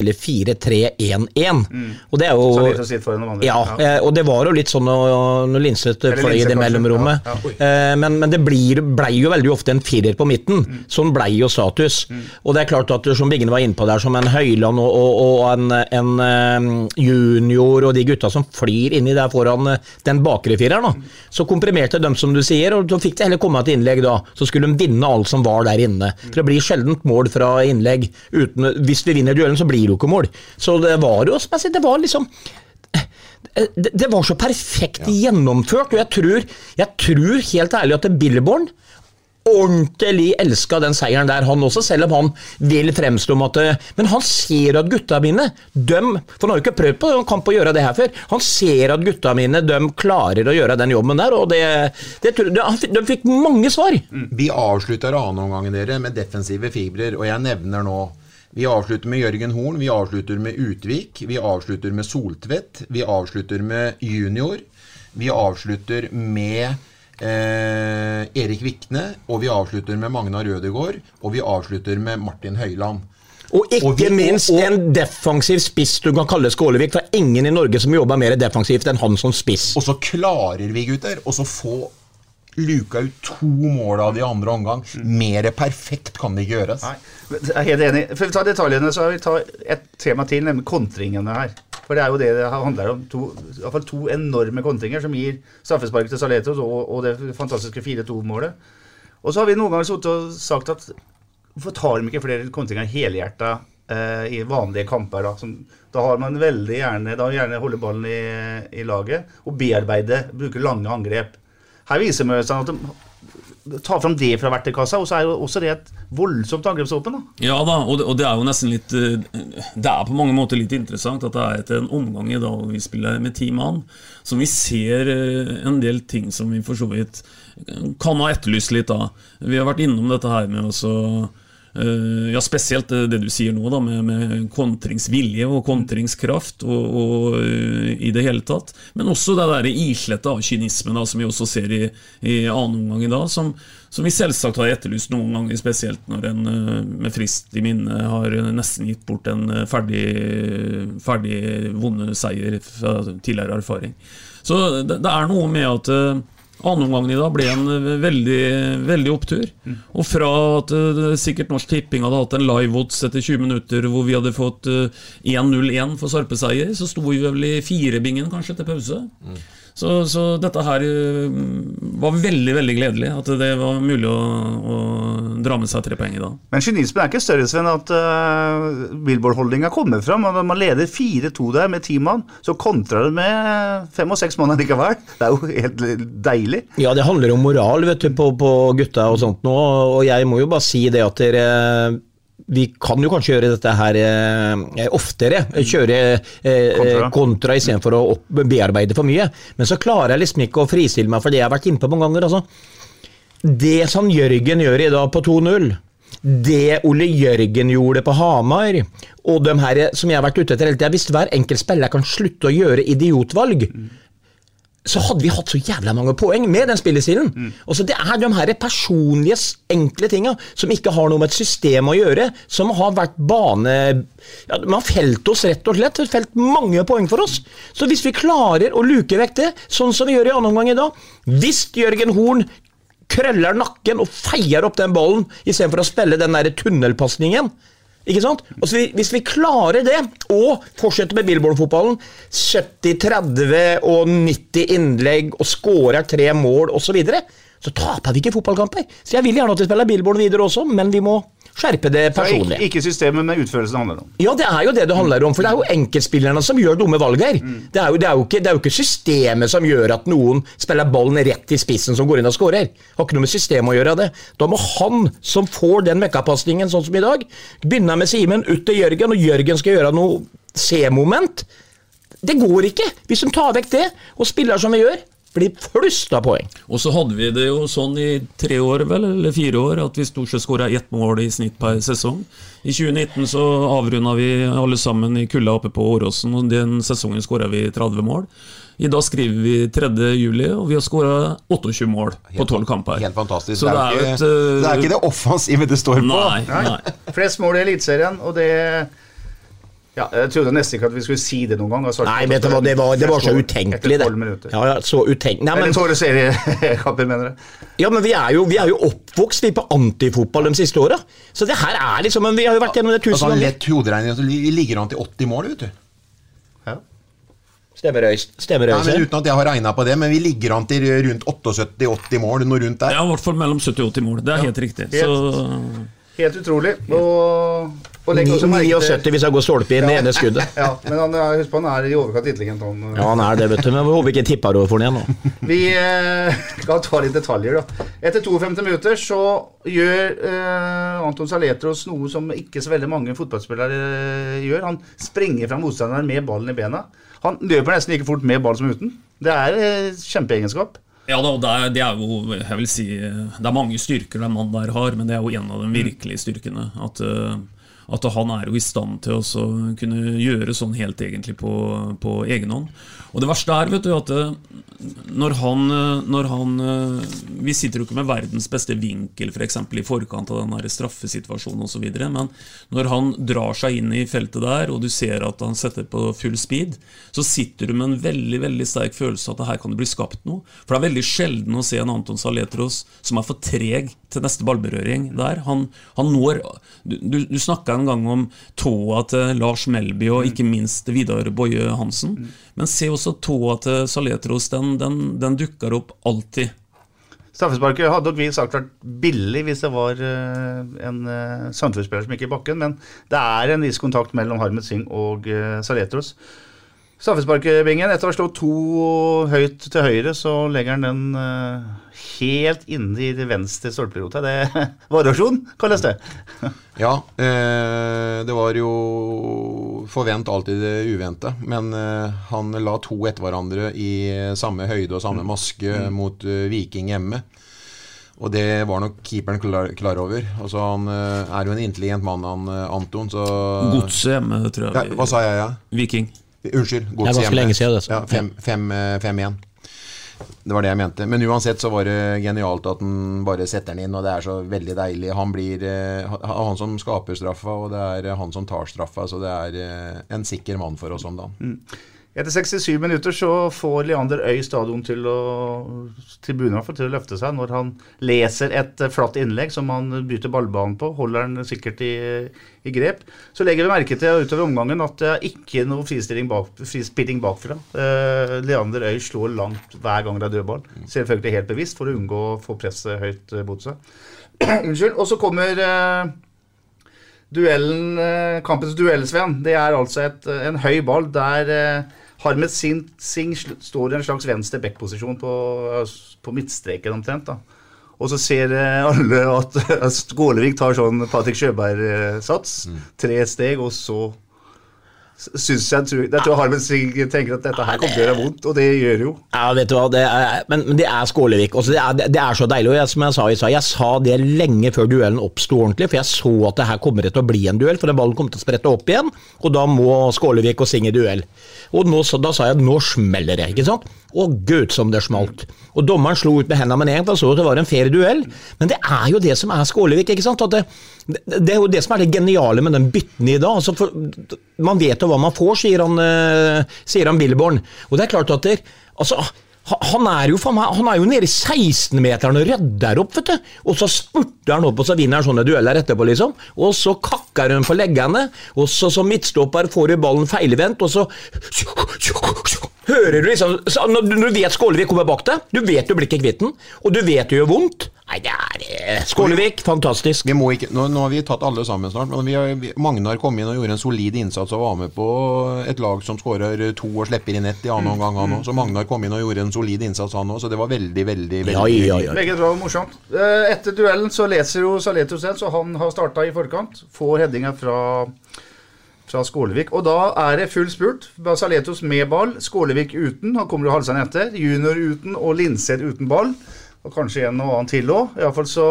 Eller 4-3-1-1. Og det er jo de andre. Ja, eh, og det var jo litt sånn når Linseth fløy i det mellomrommet. Ja, ja. Eh, Men, men det blir, blei jo veldig ofte en firer på midten. Mm. Sånn blei jo status. Og det er klart at som Bingen var inne på der, som en Høyland og, og, og en, en junior og de gutta som flyr inni der foran eh, den bakre fireren, da. så komprimerte de som du sier, og så fikk det heller komme et innlegg da. Så skulle de vinne alt som var der inne. For det blir sjeldent mål fra innlegg. Uten, hvis vi vinner duellen, så blir jo ikke mål. Så det var jo som jeg sier, det var liksom det, det var så perfekt gjennomført, og jeg tror, jeg tror helt ærlig at Billborn ordentlig elska den seieren der, han også, selv om han vil fremstå om at Men han ser at gutta mine, dem, for han har jo ikke prøvd på en kamp å gjøre det her før, han ser at gutta mine de klarer å gjøre den jobben der, og det, det de, fikk- mange svar. Vi avslutter annenomgangen dere med defensive fibrer, og jeg nevner nå vi avslutter med Jørgen Horn, vi avslutter med Utvik, vi avslutter med Soltvedt, vi avslutter med Junior, vi avslutter med eh, Erik Vikne, og vi avslutter med Magnar Rødegård, og vi avslutter med Martin Høiland. Og ikke Og vi- minst og- og- en defensiv spiss du kan kalle Skålevik, det er ingen i Norge som jobber mer defensivt enn han som spiss. Og så klarer vi, gutter, så få luka ut to mål av de andre omgang. Mer perfekt kan det ikke gjøres. Nei, jeg er helt enig. Før vi tar detaljene, så vil vi ta et tema til, nemlig kontringene her. For det er jo det det handler om. To, i hvert fall to enorme kontringer som gir straffespark til Saletos og, og det fantastiske 4-2-målet. Og så har vi noen ganger sittet og sagt at hvorfor tar de ikke flere kontringer helhjerta eh, i vanlige kamper? Da Som, da har man veldig gjerne Da gjerne holde ballen i, i laget og bearbeide, bruke lange angrep. Her viser man seg at de tar fram det fra verktøykassa, og så er jo også det et voldsomt angrepsvåpen. Ja da, og det, og det er jo nesten litt eh, Det er på mange måter litt interessant at det er etter en omgang i dag vi spiller med ti mann, som vi ser eh, en del ting som vi for så vidt kan ha etterlyst litt da. Vi har vært innom dette her med eh, ja, Spesielt det, du sier nå, da, med, med kontringsvilje og kontringskraft og, og eh, i det hele tatt. Men også det der islettet av kynisme da, som vi også ser i, i annen omgang i dag, som, som vi selvsagt har etterlyst noen ganger, spesielt når en eh, med frist i minne har nesten gitt bort en eh, ferdig, ferdig vonde seier fra tidligere erfaring. Så det, det er noe med at eh, Annenomgangen i dag ble en eh, veldig, veldig opptur. Og fra at uh, sikkert Norsk Tipping hadde hatt en live-odds etter 20 minutter hvor vi hadde fått uh, 1-0-1 for Sarpe-seier, så sto vi vel i firebingen kanskje til pause. Så, så dette her eh, var veldig veldig gledelig. At det var mulig å, å dra med seg tre poeng i dag. Men kynismen er ikke større, Sven, at uh, Billboard-holdninga kommer fram. og Når man leder 4-2 der med ti mann, så kontrer det med fem og seks mann likevel. Det er jo helt deilig. Ja, det handler om moral vet du, på, på gutta og sånt nå, og jeg må jo bare si det at dere vi kan jo kanskje gjøre dette her eh, oftere, kjøre eh, Kontra. kontra istedenfor å opp, bearbeide for mye. Men så klarer jeg liksom ikke å fristille meg for det jeg har vært inne på mange ganger. Altså. Det som Jørgen gjør i dag på 2-0, det Ole Jørgen gjorde på Hamar, og de her som jeg har vært ute etter hele tida Hvis hver enkelt spiller kan slutte å gjøre idiotvalg, så hadde vi hatt så jævla mange poeng med den spillestilen. Og så Det er de her personlige, enkle tinga som ikke har noe med et system å gjøre, som har vært bane... Ja, de har felt oss, rett og slett. Felt mange poeng for oss. Så hvis vi klarer å luke vekk det, sånn som vi gjør i annen omgang i dag Hvis Jørgen Horn krøller nakken og feier opp den ballen istedenfor å spille den tunnelpasningen ikke sant? Altså, vi- hvis vi klarer det, og fortsetter med billboardfotballen, 70-30 og 90 innlegg og skårer tre mål osv., så, videre, så taper vi ikke fotballkamper. Så jeg vil gjerne at vi spiller Billboard videre også, men vi må skjerpe det er ikke, ikke systemet, men utførelsen det handler om. Ja, det er jo det det handler om, for det er jo enkeltspillerne som gjør dumme valg her. Det, er jo, det, er ikke, det er jo ikke systemet som gjør at noen spiller ballen rett i spissen som går inn og skårer. Har ikke noe med systemet å gjøre det. Da må han som får den møkkapasningen, sånn som i dag, begynne med Simen, ut til Jørgen, og Jørgen skal gjøre noe C-moment. Det går ikke! Hvis de tar vekk det, og spiller som vi gjør, blir flust av poeng. Og så hadde vi det jo sånn i tre år, vel, eller fire år, at vi stort sett skåra ett mål i snitt per sesong. I 2019 så avrunda vi alle sammen i kulda oppe på Åråsen, og den sesongen skåra vi 30 mål. I dag skriver vi 3. juli, og vi har skåra 28 mål på 12 kamper. Helt fantastisk. Så det, det er er jo jo ikke, et, eh, det er ikke det offensive det står på. Nei, Nei. nei. Flest mål i Eliteserien, og det Ja, jeg trodde nesten ikke at vi skulle si det noen gang. altså. Nei, vet du hva, det var, det var så utenkelig, det. Ja, ja, så utenkelig. Nei, men, Eller seriekamper, [laughs] mener du? ja, men vi er jo, vi er jo oppvokst vi på antifotball de siste åra. Så det her er liksom men Vi har jo vært gjennom det tusen Altså, ganger. lett hoderegning, så li- ligger han til 80 mål, vet du. Stemmer Øys- Stemmer Nei, men Uten at jeg har regna på det, men vi ligger an til rundt 78-80 mål, noe rundt der. Ja, i hvert fall mellom 70 og 80 mål. Det er helt riktig. Så Helt utrolig. Og, og legg også merke til 79 hvis jeg går stolpe inn i ene skuddet. [laughs] Ja, men han, er- husk på, han er i overkant intelligent. Han. Ja, han er det, vet du. Men vi håper ikke tipper over for den igjen nå. Vi eh, [laughs] skal ta litt detaljer, da. Etter 52 minutter så gjør eh, Anton Saletros noe som ikke så veldig mange fotballspillere eh, gjør. Han springer fra motstanderen med ballen i bena. Han løper nesten like fort med ball som uten. Det er eh, kjempeegenskap. Ja da, det er, det er jo Jeg vil si Det er mange styrker den mannen der har, men det er jo en av de virkelige styrkene. At, eh, at han er jo i stand til å kunne gjøre sånn helt egentlig på, på egen hånd. Og det verste er, vet du, at eh, når han, eh, når han eh, Vi sitter jo ikke med verdens beste vinkel for eksempel, i forkant av den der straffesituasjonen osv., men når han drar seg inn i feltet der, og du ser at han setter på full speed, så sitter du med en veldig veldig sterk følelse av at her kan det bli skapt noe. For det er veldig sjelden å se en Anton Saletros som er for treg til neste ballberøring der. Han, han når Du, du, snakka en gang om tåa til Lars Melby og ikke minst Vidar Boje Hansen. Men se også tåa til Saletros. Den, den, den dukker opp alltid. Straffesparket hadde nok vi sagt vært billig hvis det var eh, en samfunnsspiller Sandefjord-spiller som gikk i bakken, men det er en viss kontakt mellom Harmet Singh og uh, Saletros. Straffesparkbingen, etter å ha slått to høyt til høyre, så legger han den uh, helt inne i det venstre stolperota. Det [laughs] er variasjon, kalles det. Ja, eh, det var jo forvent alltid det uvente, men eh, han la to etter hverandre i samme høyde og samme maske mot uh, Viking hjemme. Og det var nok keeperen klar, klar over. Altså, han uh, er jo en intelligent mann, han Anton, så Godset hjemme, tror jeg. ja, Hva sa jeg, ja? Viking. Unnskyld. Det er ganske hjemme. lenge siden, det. Ja, fem- fem, eh, 5-1. Det var det jeg mente. Men uansett så var det genialt at han bare setter den inn, og det er så veldig deilig. Han blir eh, han som skaper straffa, og det er han som tar straffa, så det er eh, en sikker mann for oss om dagen. Etter 67 minutter så får Leander Øy stadion til å i til å løfte seg når han leser et eh, flatt innlegg som han bytter ballbanen på. Holder den sikkert i, i grep. Så legger vi merke til utover omgangen at det er ikke noe fristilling bak, frispilling bakfra. Eh, Leander Øy slår langt hver gang det er dødball. Selvfølgelig helt bevisst for å unngå å få presset høyt eh, mot seg. [clears throat] Unnskyld. Og så kommer eh, duellen, eh, kampens duell, Sven. Det er altså et, en høy ball der Harmet Singh, står i en slags venstre backposisjon på, på midtstreken omtrent. da. Og så ser eh, alle at, [laughs] at Skålevik tar sånn Patrick Sjøberg-sats. Tre steg, og så syns jeg, tror- jeg tror Harmet Singh tenker at dette her kommer til å gjøre vondt, og det gjør jo. Ja, vet du hva, det er, men, men det er Skålevik. Også det, er, det, det er så deilig. og jeg, Som jeg sa i stad, jeg sa det lenge før duellen oppsto ordentlig, for jeg så at det her kommer til å bli en duell, for den ballen kommer til å sprette opp igjen, og da må Skålevik og Singh i duell. Og nå, da sa jeg at nå smeller det, ikke sant? Å gud som det smalt. Og dommeren slo ut med hendene men egentlig så det var en fair duell. Men det er jo det som er Skålevik, ikke sant? Det, det, er jo det som er det geniale med den bytten i dag. Altså for, man vet jo hva man får, sier han, eh, sier han Billborn. Og det er klart at det, altså, han er jo faen meg, han er jo nede i 16-meteren og rydder opp, vet du. Og så spurter han opp, og så vinner han sånne dueller etterpå, liksom. Og så kakker han på leggene, og så som midtstopper får du ballen feilvendt, og så Hører du liksom Når du vet Skålevik kommer bak deg, du vet du blir ikke kvitt den, og du vet det gjør vondt. Nei, det er eh, Skålevik, fantastisk. Vi må ikke, nå, nå har vi tatt alle sammen snart, men vi har, vi, Magnar kom inn og gjorde en solid innsats og var med på et lag som skårer to og slipper inn ett i annen omgang, han òg. Så Magnar kom inn og gjorde en solid innsats, han òg. Så det var veldig, veldig, veldig Ja, ja, ja. Begge var morsomt. Eh, Etter duellen så leser jo Saletros den, så han har starta i forkant. Får headinga fra, fra Skålevik. Og da er det full spurt. Basaletos med ball, Skålevik uten. Han kommer jo halsende etter. Junior uten og Linseth uten ball. Og kanskje en og annen til òg. Iallfall så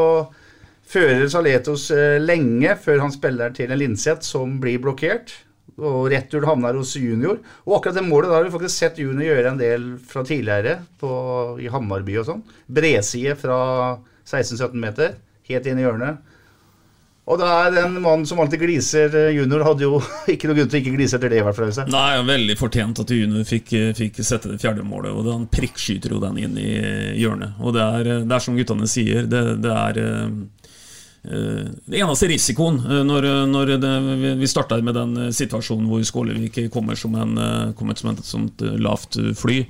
fører Saletos eh, lenge før han spiller til en Linseth som blir blokkert. Og retur havner hos junior. Og akkurat det målet da har vi faktisk sett junior gjøre en del fra tidligere på, i Hammarby og sånn. Bredside fra 16-17 meter, helt inn i hjørnet. Og da er det en mann som alltid gliser. eh, Junior hadde jo [laughs] ikke noe grunn til å ikke glise etter det. i hvert fall. Nei, Veldig fortjent at Junior fikk, fikk sette det fjerde målet. Og Han prikkskyter jo den inn i hjørnet. Og det er, det er som guttene sier, det, det er eh, det eneste risikoen eh, når, når det, vi starta med den eh, situasjonen hvor Skålevik kommer som, en, kommer som et sånt eh, lavt fly,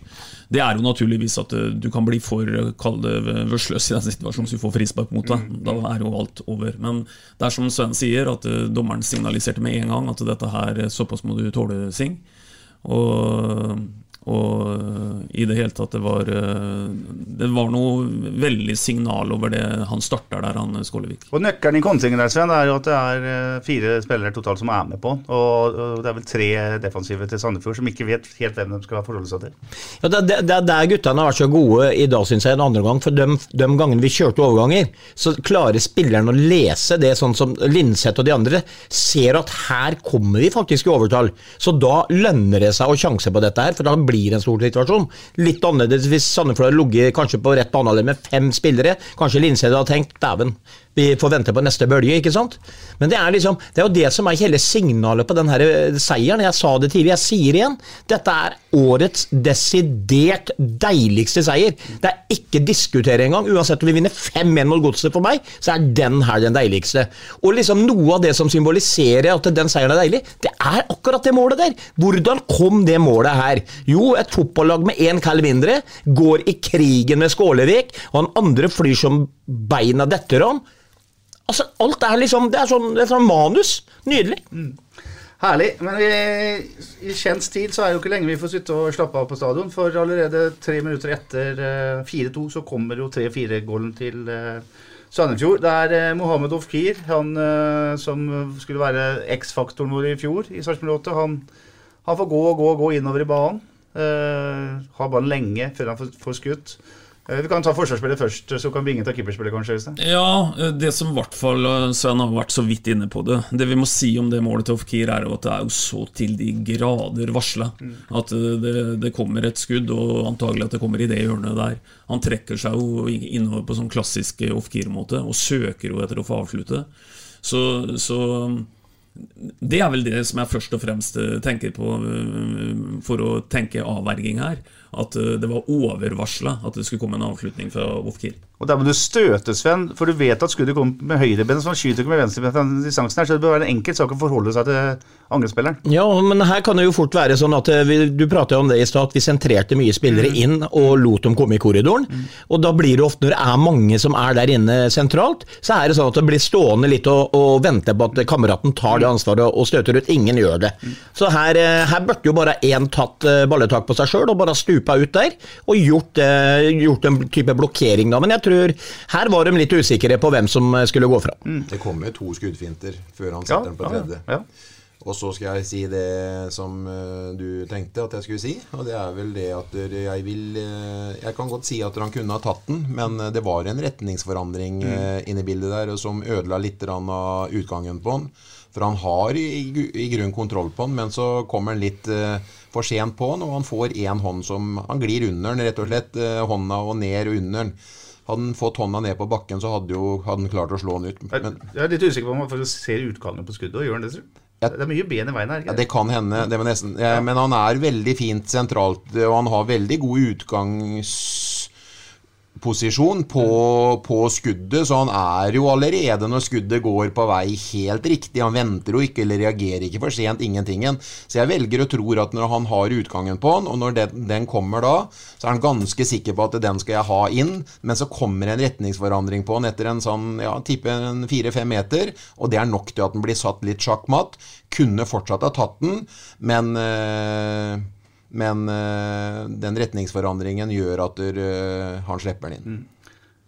det er jo naturligvis at du kan bli for vørsløs i den situasjonen så du får frispark mot deg. Da er jo alt over. Men det er som Sven sier, at dommeren signaliserte med en gang at dette her, såpass må du tåle, Sing. Og, og eh, i det hele tatt, det var eh, Det var noe veldig signal over det han starter der, han Skålevik. Og Nøkkelen i kontingen der, Sven, er jo at det er eh, fire spillere totalt som er med på. Og, det er vel tre defensive til Sandefjord som ikke vet helt hvem de skal forholde seg til. Ja, det, er der guttene har vært så gode i dag, syns jeg, en andre gang. For de, de gangene vi kjørte overganger, så klarer spilleren å lese det sånn som Linseth og de andre ser at her kommer vi faktisk i overtall. Så da lønner det seg å sjanse på dette her, for da blir det en stor situasjon. Litt annerledes hvis Sandefjord hadde ligget kanskje på rett banehalvdel med fem spillere. Kanskje Linseth hadde tenkt dæven, vi får vente på neste bølge, ikke sant? Men det er liksom, det er jo det som er hele signalet på den her eh, seieren. Jeg sa det tidligere, jeg sier igjen. Dette er årets desidert deiligste seier. Det er ikke diskutere engang. Uansett om vi vinner 5-1 mot Godset for meg, så er den her den deiligste. Og liksom noe av det som symboliserer at den seieren er deilig, det er akkurat det målet der. Hvordan kom det målet her? Jo, et fotballag med én kall mindre går i krigen med Skålevik, og han andre flyr som beina detter om. Altså, alt er liksom Det er sånn, det er sånn manus. Nydelig. Herlig. Men vi, i kjent stil så er det jo ikke lenge vi får sitte og slappe av på stadion. For allerede tre minutter etter eh, 4-2 så kommer jo 3-4-gålen til eh, Sandefjord. Det er eh, Mohammed Ofkir, han eh, som skulle være X-faktoren vår i fjor i Sarpsborg 8. Han, han får gå og gå og gå innover i banen. Uh, har ballen lenge før han får, får skutt. Eh, vi kan ta forsvarsspillet først, så kan Bingen ta keeperspillet, kanskje. Ja, det som i hvert fall eh, Sven har vært så vidt inne på det Det vi må si om det målet til Ofkir, er jo at det er jo så til de grader varsla. At eh, det, det kommer et skudd, og antagelig at det kommer i det hjørnet der. Han trekker seg jo innover på sånn klassisk Ofkir-måte, og søker jo etter å få avslutte. Så, så det er vel det som jeg først og fremst eh, tenker på eh, for å tenke avverging her. At eh, det var overvarsla at det skulle komme en avslutning fra Ofkir. Og der må du støte, Sven, for du vet at skuddet kommer med høyrebenet, så han skyter ikke med venstrebenet distansen her, så det bør være en enkel sak å forholde seg til angrepsspilleren. Ja, men her kan det jo fort være sånn at eh, vi, Du pratet jo om det i stad, at vi sentrerte mye spillere inn og lot dem komme i korridoren. Og da blir det ofte, når det er mange som er der inne sentralt, så er det sånn at det blir stående litt og, og vente på at kameraten tar det ansvaret og støter ut. Ingen gjør det. Så her, eh, her burde jo bare én tatt eh, balletak på seg sjøl og bare stupa ut der, og gjort, gjort en type blokkering da. Men jeg tror her var de litt usikre på hvem som eh, skulle gå fra. Det kommer to skuddfinter før han Ja, den på tredje. ja, ja. Og så skal jeg si det som eh, du tenkte at jeg skulle si. Og det er vel det at jeg vil eh, Jeg kan godt si at han kunne ha tatt den, men det var en retningsforandring Mm. inne i bildet der som ødela litt av utgangen på han. For han har i, i, grunn kontroll på han, men så kommer han litt for sent på han, og han får én hånd som Han glir under den, rett og slett. hånda og ned og under den. Hadde han fått hånda ned på bakken, så hadde, jo, hadde han klart å slå den ut. Men, Jeg er litt usikker på om han ser utgangen på skuddet, og gjør han det? du? Det er mye ben i veien her. Ja, Det kan hende, det nesten, ja, men han er veldig fint sentralt, og han har veldig god utgangsposisjon på, på skuddet, så han er jo allerede når skuddet går på vei helt riktig. Han venter jo ikke eller reagerer ikke for sent, ingentingen. Så jeg velger og tror at når han har utgangen på han, og når den, den kommer da, så er han ganske sikker på at den skal jeg ha inn, men så kommer en retningsforandring på han etter en sånn, ja, tippe en fire-fem meter, og det er nok til at den blir satt litt sjakkmatt. Kunne fortsatt ha tatt den, men eh, men eh, den retningsforandringen gjør at eh, han slipper den inn.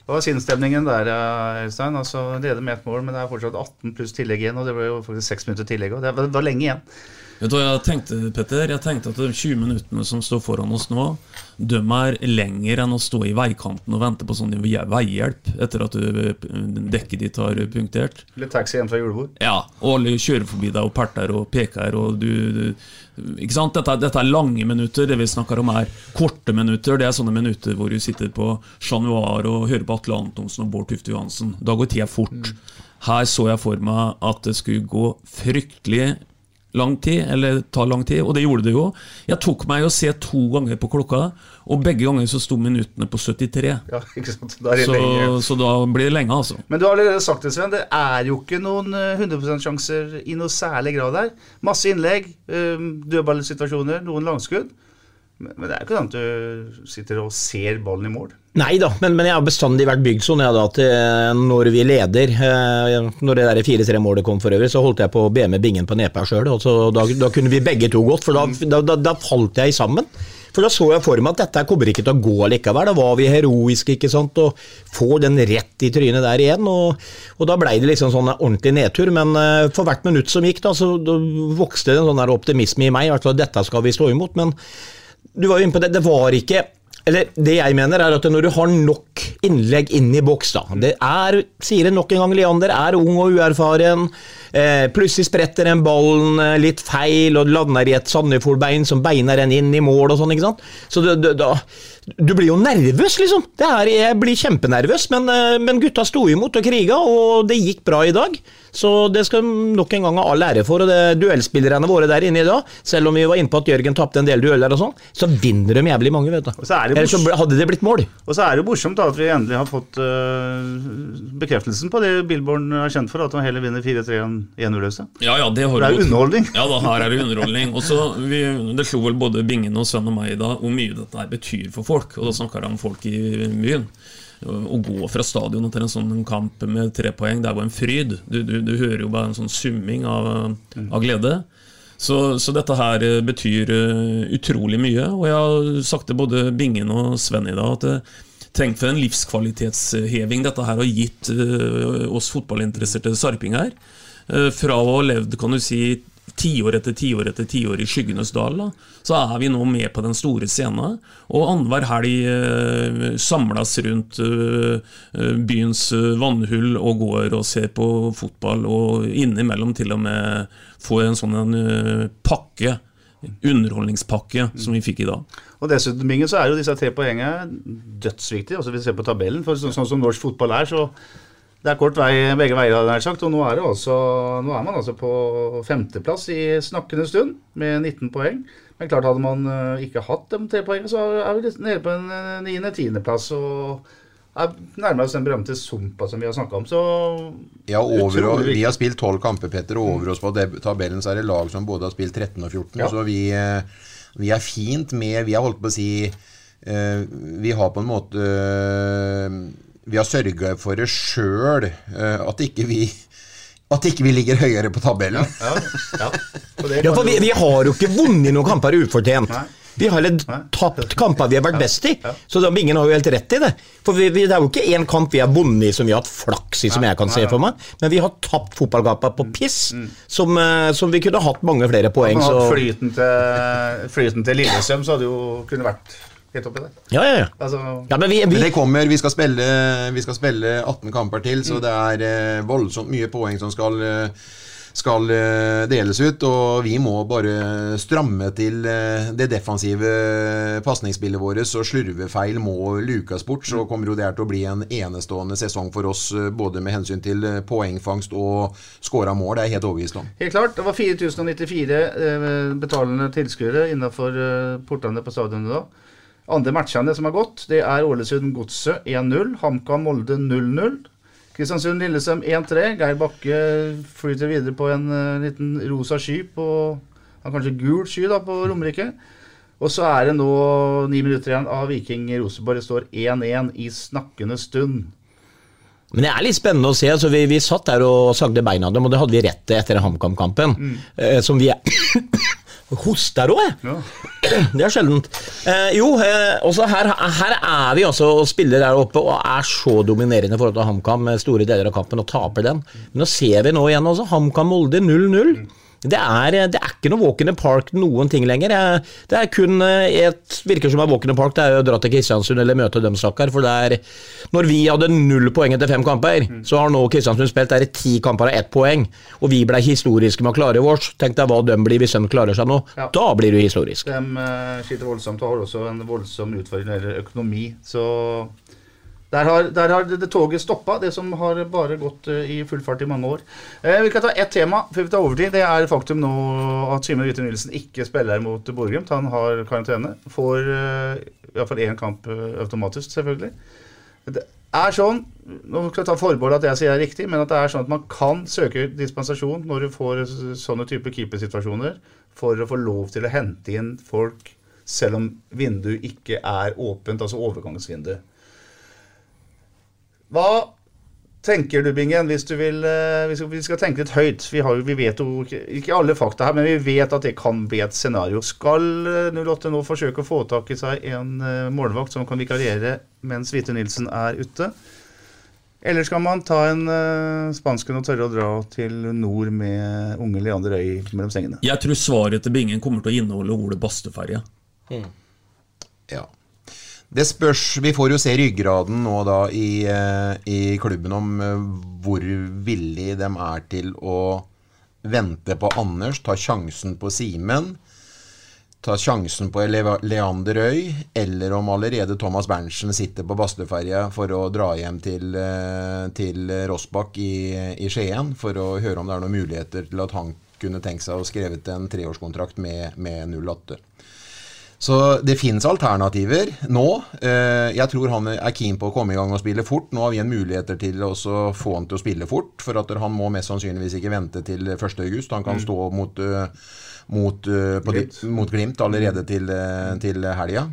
Hva var sinnsstemningen der, eh, Øystein? Altså, Leder med ett mål, men det er fortsatt 18 pluss tillegg igjen. Og det ble jo faktisk seks minutter tillegg Og det var lenge igjen. Vet du hva jeg tenkte, Petter? Jeg tenkte at de 20 minuttene som står foran oss nå, de er lenger enn å stå i veikanten og vente på sånn veihjelp etter at dekket ditt har punktert. Litt taxi hjem fra julebord. Ja, og alle kjører forbi deg og perter og peker og du, du Ikke sant? Dette, dette er lange minutter. Det vi snakker om er korte minutter. Det er sånne minutter hvor du sitter på Chat Noir og hører på Atle Antonsen og Bård Tufte Johansen. Da går tida fort. Her så jeg for meg at det skulle gå fryktelig lang tid, eller ta lang tid, og det gjorde det jo. Jeg tok meg å se to ganger på klokka, og begge ganger så sto minuttene på 73. Ja, ikke sant? Da er det Så, lenge. så da blir det lenge, altså. Men du har allerede sagt det, Sven. Det er jo ikke noen eh, 100 sjanser i noe særlig grad der. Masse innlegg, eh, dødballsituasjoner, noen langskudd. Men det er ikke sånn at du sitter og ser ballen i mål. Nei da, men, men jeg har bestandig vært bygd sånn jeg, da, at eh, når vi leder eh, Når det der 4-3-målet kom for øvrig, så holdt jeg på å be med bingen på nepa sjøl. Da, da kunne vi begge to gått, for da, da, da, da falt jeg sammen. For da så jeg for meg at dette kommer ikke til å gå likevel. Da var vi heroiske, ikke sant, og får den rett i trynet der igjen. Og, og da blei det liksom sånn ordentlig nedtur. Men eh, for hvert minutt som gikk, da, så vokste det en sånn der optimisme i meg. i hvert fall Dette skal vi stå imot. Men du var jo inne på det, det var ikke eller det jeg mener er at når du har nok innlegg inn i boks, da Det er, sier det nok en gang, Leander er ung og uerfaren. Eh, plutselig spretter den ballen eh, litt feil og lander i et Sandefjord-bein som beiner den inn i mål og sånn, ikke sant. Så det, det, da Du blir jo nervøs, liksom. Det er, jeg blir kjempenervøs, men, eh, men gutta sto imot og kriga, og det gikk bra i dag. Så det skal nok en gang ha all ære for. Og det duellspillerne våre der inne i dag, selv om vi var inne på at Jørgen tapte en del dueller og sånn, så vinner de jævlig mange, vet du. Og så er det Ellers så hadde det blitt mål. Og så er det jo morsomt da at vi endelig har fått uh, bekreftelsen på det Billborn er kjent for, at han heller vinner 4-3 enn 1-0-løse. Ja, ja, det, Det er underholdning. Ja, da, her er det underholdning. Og så vi, Det slo vel både Bingen og Sven og meg i dag hvor mye dette her betyr for folk. Og da snakker han om folk i byen. Å gå fra stadion til en sånn kamp med tre poeng, det er jo en fryd. Du, du, du hører jo bare en sånn summing av, av glede. Så, så dette her eh, betyr eh, utrolig mye. Og jeg har sagt til både Bingen og Sven i dag at trengt for en livskvalitetsheving dette her har gitt eh, oss fotballinteresserte sarpinger. Eh, fra å ha levd kan du si tiår etter tiår etter tiår i skyggenes dal, da, så er vi nå med på den store scenen. Og annenhver helg eh, samles rundt eh, eh, byens vannhull og går og ser på fotball, og innimellom til og med får en sånn en, eh, pakke, underholdningspakke, som vi fikk i dag. Og dessuten Bingen, så er jo disse tre poengene dødsviktige. Altså, hvis vi ser på tabellen, for sånn, sånn som norsk fotball er, så det er kort vei begge veier, hadde jeg sagt. Og nå er, det også, nå er man altså på femteplass i snakkende stund med 19 poeng. Men klart hadde man eh, ikke hatt de tre poengene, så er vi nede på en eh, niende-tiendeplass. Og er nærmere oss den berømte Sumpa som vi har snakka om. Så Ja, over, og, vi har spilt 12 kamper, Petter, og over oss på tabellen så er det lag som både har spilt 13 og 14. Ja. Så vi, eh, vi er fint med Vi har holdt på å si uh, Vi har på en måte uh, Vi har sørga for det sjøl, at ikke vi at ikke vi ligger høyere på tabellen. Ja, ja. Ja, for vi, vi har jo ikke vunnet noen kamper ufortjent. Nei. Vi har heller tapt kamper vi har vært best i. Så da, ingen har jo helt rett i det. For vi, vi, Det er jo ikke én kamp vi har vunnet i som vi har hatt flaks i, som jeg kan se for meg. Men vi har tapt fotballkamper på piss, som, eh, som vi kunne hatt mange flere poeng. Så, flyten til, flyten til Lillestrøm, så hadde jo kunne vært helt oppi der. ja, ja, ja. Altså, ja, men vi, Men det kommer, vi skal spille, vi skal spille 18 kamper til, Mm. så det er eh, voldsomt mye poeng som skal, eh, skal eh, deles ut. Og vi må bare stramme til eh, det defensive pasningsspillet vårt, så slurvefeil må lukes bort. Så kommer jo det her til å bli en enestående sesong for oss, eh, både med hensyn til poengfangst og skåra mål. Det er jeg helt overbevist om. Helt klart. Det var 4094 eh, betalende tilskuere innenfor eh, portene på stadionet da. Andre matchene som har gått, det er Ålesund Godset 1-0, HamKam Molde 0-0. Kristiansund Lillesøm 1-3. Geir Bakke flyter videre på en eh, liten rosa sky på Kanskje gul sky da på Romerike. Og så er det nå ni minutter igjen av Viking Rosenborg. Det står 1-1 i snakkende stund. Men det er litt spennende å se. Altså, vi, vi satt der og sagde beina av dem, og det hadde vi rett til etter HamKam-kampen. Mm. Eh, som vi er Hoster òg, jeg. [clears throat] Det er sjeldent. Eh, jo, eh, også her, her er vi altså og spiller der oppe og er så dominerende i forhold til HamKam med store deler av kampen og taper den. Men nå ser vi nå igjen også HamKam-Molde 0-0. Det er, det er ikke noe walk in the park noen ting lenger. Det er kun eh, et virker som er walk in the park, det er å dra til Kristiansund eller møte dem, stakkar. For det er Når vi hadde null poeng etter fem kamper, så har nå Kristiansund spilt der i ti kamper av ett poeng. Og vi ble historiske med å klare vårt. Tenk deg hva de blir hvis de klarer seg nå. Ja. Da blir du historisk. De uh, sliter voldsomt og har også en voldsom utfordring når økonomi. Så der har, der har det, det toget stoppa, det som har bare gått uh, i full fart i mange år. Eh, vi kan ta ett tema før vi tar overtid. Det er faktum nå at Simen Hvite Nilsen ikke spiller mot Borgrimt. Han har karantene. Får uh, iallfall én kamp eh, automatisk, selvfølgelig. Det er sånn, nå skal jeg ta forbehold at jeg sier det er riktig, men at det er sånn at man kan søke dispensasjon når du får sånne type keepersituasjoner, for å få lov til å hente inn folk selv om vinduet ikke er åpent, altså overgangsvindu. Hva tenker du, Bingen, hvis du vil eh, hvis vi skal tenke litt høyt? Vi, har, jo- vi vet jo ikke, alle fakta her, men vi vet at det kan bli et scenario. Skal eh, 08 nå forsøke å få tak i seg en eh, målvakt som kan vikariere mens Hvite Nilsen er ute? Eller skal man ta en uh, spansken og tørre å dra til nord med unge Leander Øy mellom sengene? Jeg tror svaret til Bingen kommer til å inneholde ordet basteferje. Ja. Det spørs Vi får jo se ryggraden nå da i, eh, i klubben om eh, hvor villig de er til å vente på Anders, ta sjansen på Simen, ta sjansen på Le Leander Øy, eller om allerede Thomas Berntsen sitter på Bastøferja for å dra hjem til, eh, til Rossbakk i, i Skien for å høre om det er noen muligheter til at han kunne tenkt seg å skrevet en treårskontrakt med, med 08. Så det finnes alternativer nå. Eh, Jeg tror han er keen på å komme i gang og spille fort. Nå har vi en muligheter til å få han til å spille fort, for at han må mest sannsynligvis ikke vente til 1. august. Han kan Mm. stå mot, eh, mot, eh, på, Glimt. mot Glimt allerede til, eh, til helga.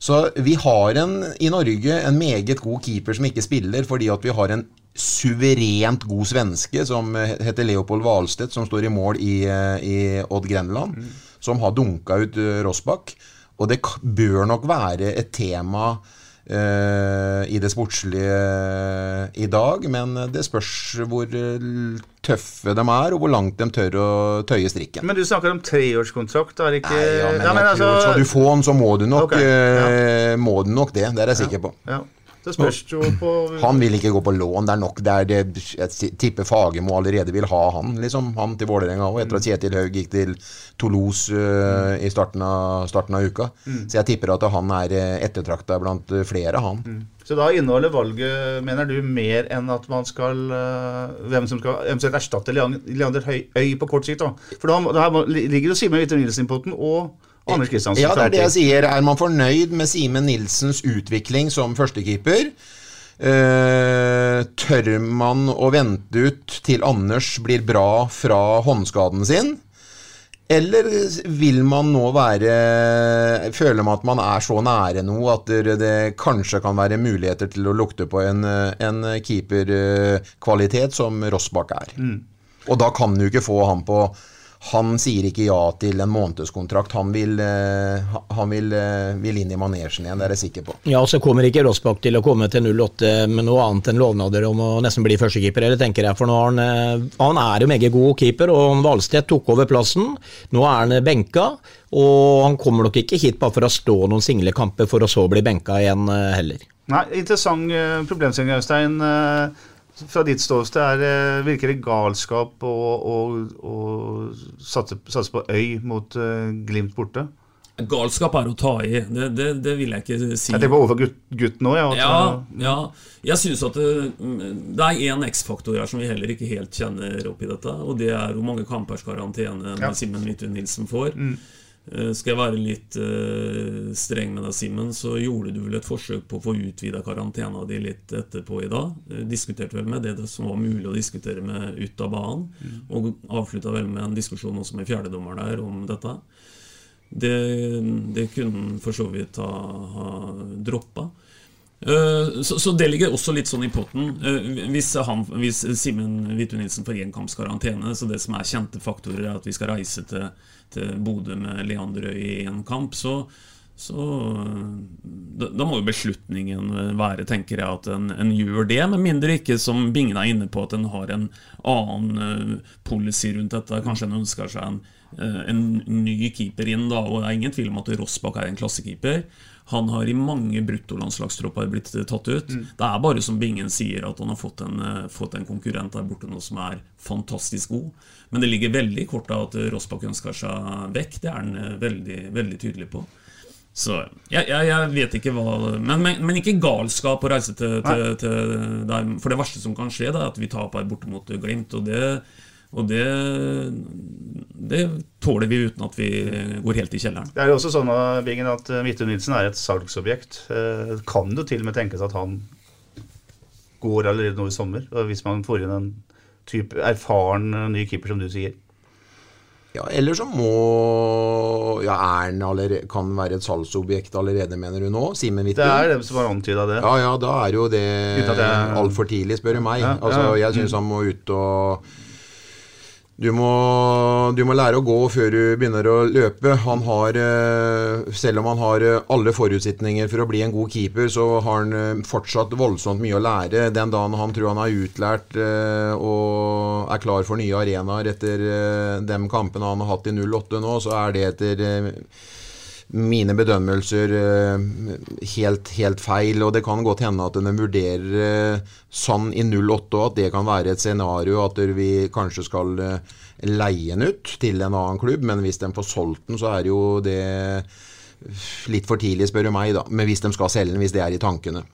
Så vi har en, i Norge en meget god keeper som ikke spiller, fordi at vi har en suverent god svenske som heter Leopold Wahlstedt, som står i mål i, i Odd Grenland, som har dunka ut Rossbakk. Og det bør nok være et tema uh, i det sportslige eh, i dag, men det spørs hvor eh, tøffe de er, og hvor langt de tør å tøye strikken. Men du snakker om treårskontrakt, er ikke Nei, ja, men Ja, men altså- Skal du få den, så må du nok, Ok, eh, må du nok det. Det er jeg sikker på. Ja. Det spørs jo på Han vil ikke gå på lån. Det er nok det er det, Jeg tipper Fagermo allerede vil ha han, liksom. Han til Vålerenga òg, etter at Kjetil Haug gikk til Toulouse uh, i starten av, starten av uka. Mm. Så jeg tipper at han er eh, ettertrakta blant eh, flere, han. Så da inneholder valget, mener du, mer enn at man skal øh, Hvem som skal eventuelt erstatte Leander Høy, Høy, på kort sikt, da? For da, her ligger jo Simen Hvite Nilsen i potten og Anders Kristiansen. Ja, det er det jeg sier. Er man fornøyd med Simen Nilsens utvikling som førstekeeper? Uh, tør man å vente ut til Anders blir bra fra håndskaden sin? Eller vil man nå være Føler man at man er så nære nå at det, det kanskje kan være muligheter til å lukte på en, en keeperkvalitet som Rossbakk er? Mm. Og da kan du ikke få han på Han sier ikke ja til en månedskontrakt. Han vil, eh, han vil, eh, vil inn i manesjen igjen, det er jeg sikker på. Ja, og så kommer ikke Rossbakk til å komme til 08 med noe annet enn lovnader om å nesten bli førstekeeper, eller tenker jeg. For nå har han, eh, han er jo meget god keeper, og Hvalstedt tok over plassen. Nå er han benka, og han kommer nok ikke hit bare for å stå noen single kamper for å så bli benka igjen heller. Nei, Interessant problemstilling, Øystein. Fra ditt ståsted er, virker det galskap å, å, å satse, satse på Øy mot uh, Glimt borte? Galskap er å ta i, det, det, det vil jeg ikke si. Tenker på overfor gutt, gutten òg. Ja, Ja, ja. Jeg syns at det, det er én X-faktor her som vi heller ikke helt kjenner opp i dette. Og det er hvor mange kampers karantene Ja. Simen Midtun Nilsen får. Mm. Eh, Skal jeg være litt eh, streng med deg, Simen, så gjorde du vel et forsøk på å få utvida karantena di litt etterpå i dag. Eh, Diskuterte vel med det som var mulig å diskutere med ut av banen. Mm. Og avslutta vel med en diskusjon også med fjerdedommer der om dette. Det, det kunne han for så vidt ha, ha droppa. Eh, Så, så det ligger også litt sånn i potten. Eh, Hvis, han- hvis Simen Hvitu Nilsen får én kamps karantene, så det som er kjente faktorer, er at vi skal reise til, til Bodø med Leander Øy i én kamp, så, så eh, da, da må jo beslutningen være, tenker jeg, at en, en gjør det. Med mindre ikke, som Bingen er inne på, at en har en annen policy rundt dette. Kanskje en ønsker seg en, en ny keeper inn, da. Og det er ingen tvil om at Rossbakk er en klassekeeper. Han har i mange bruttolandslagstropper blitt tatt ut. Det er bare som Bingen sier, at han har fått en, eh, fått en konkurrent der borte nå som er fantastisk god. Men det ligger veldig kort av at Rossbakk ønsker seg vekk. Det er han eh, veldig, veldig tydelig på. Så jeg, jeg, jeg vet ikke hva men, men, men ikke galskap å reise til, til, til der. For det verste som kan skje, det er at vi taper borte mot Glimt. Og det, og det, det tåler vi uten at vi går helt i kjelleren. Det er jo også sånn uh, Bingen, at uh, Midtun Nilsen er et salgsobjekt. Uh, kan det til og med tenkes at han går allerede nå i sommer? Hvis man får inn en type erfaren ny keeper, som du sier. Ja, Eller så må Ja, er allerede, kan være et salgsobjekt allerede, mener du nå? Simen Hvitte? Det er dem som har antyda det. Ja, ja, da er jo det det at altfor tidlig, spør du meg. Ja, altså, ja. Jeg syns Mm. han må ut og du må, du må lære å gå før du begynner å løpe. Han har, eh, selv om han har eh, alle forutsetninger for å bli en god keeper, så har han eh, fortsatt voldsomt mye å lære. Den dagen han tror han er utlært og er klar for nye arenaer etter de kampene han har hatt i 08 nå, så er det etter mine bedømmelser eh, helt, helt feil, og det kan godt hende at en vurderer eh, sånn i 08 at det kan være et scenario at vi kanskje skal eh, leie den ut til en annen klubb, men hvis de får solgt den, så er jo det litt for tidlig, spør du meg, da. Men hvis de skal selge den, hvis det er i tankene.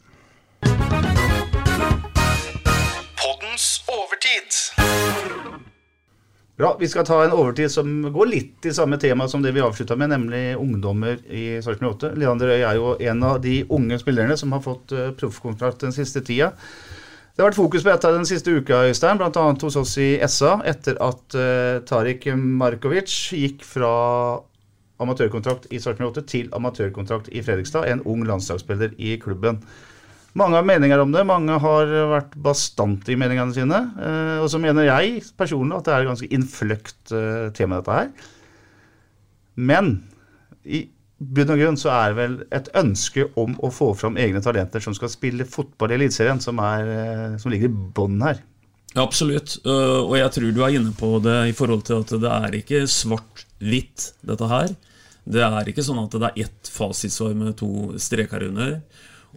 Bra, Vi skal ta en overtid som går litt i samme tema som det vi avslutta med, nemlig ungdommer i Sarpsborg 8. Leander Øy er jo en av de unge spillerne som har fått uh, proffkontrakt den siste tida. Det har vært fokus på dette den siste uka, Øystein, bl.a. hos oss i SA, etter at uh, Tariq Markovic gikk fra amatørkontrakt i Sarpsborg 8 til amatørkontrakt i Fredrikstad, en ung landslagsspiller i klubben. Mange har meninger om det, mange har vært bastante i meningene sine. eh, og så mener jeg personlig at det er et ganske innfløkt eh, tema, dette her. Men i bunn og grunn så er det vel et ønske om å få fram egne talenter som skal spille fotball i Eliteserien, som, eh, som ligger i bånn her. Ja, absolutt. Og jeg tror du er inne på det i forhold til at det er ikke svart-hvitt, dette her. Det er ikke sånn at det er ett fasitsvar med to streker under.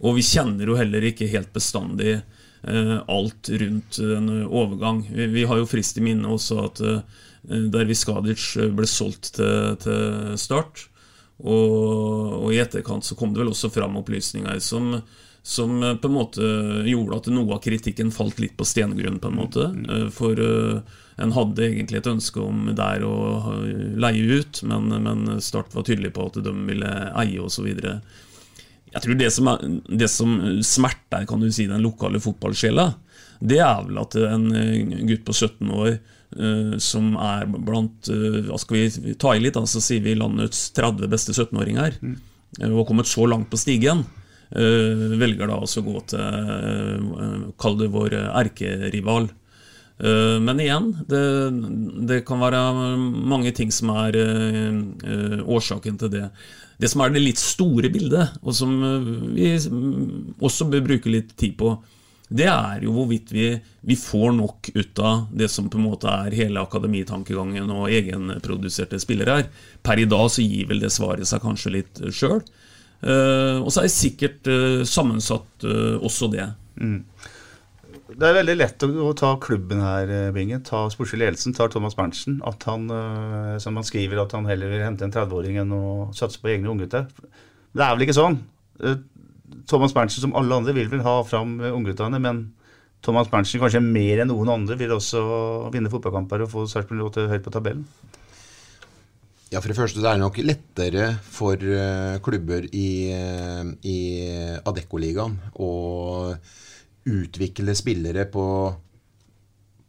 Og vi kjenner jo heller ikke helt bestandig eh, alt rundt en overgang. Vi, vi har jo frist i minne også at eh, Dervis Skadic ble solgt til, til Start. Og, og i etterkant så kom det vel også fram opplysninger som, som eh, på en måte gjorde at noe av kritikken falt litt på stengrunn, på en måte. Eh, For eh, en hadde egentlig et ønske om der å leie ut, men, men Start var tydelig på at de ville eie osv. Jeg tror det som, er, det som smerter kan du si, den lokale fotballsjela, det er vel at en eh, gutt på 17 år Uh, som er blant uh, skal vi ta i litt, da, så sier vi landets 30 beste 17-åringer, eh, og har kommet så langt på stigen, velger da også å gå til uh, Kall det vår erkerival. Eh, Men igjen, det, det kan være mange ting som er eh, årsaken til det. Det som er det litt store bildet, og som eh, vi mm, også bør bruke litt tid på, det er jo hvorvidt vi, vi får nok ut av det som på en måte er hele akademitankegangen og egenproduserte spillere her. Per i dag så gir vel det svaret seg kanskje litt sjøl. og så er det sikkert sammensatt også det. Det er veldig lett å, å ta klubben her, Binge, Bingen. Ta sportslig ledelsen, ta Thomas Berntsen. At han, eh, som han skriver, at han heller vil hente en 30-åring enn å satse på egne unggutter. Det er vel ikke sånn. Eh, Thomas Berntsen, som alle andre, vil vel ha fram eh, ungguttene, men Thomas Berntsen kanskje mer enn noen andre vil også vinne fotballkamper og få Sarpsborg høyt på tabellen. Ja, For det første det er nok lettere for eh, klubber i, eh, i Adeccoligaen å utvikle spillere på,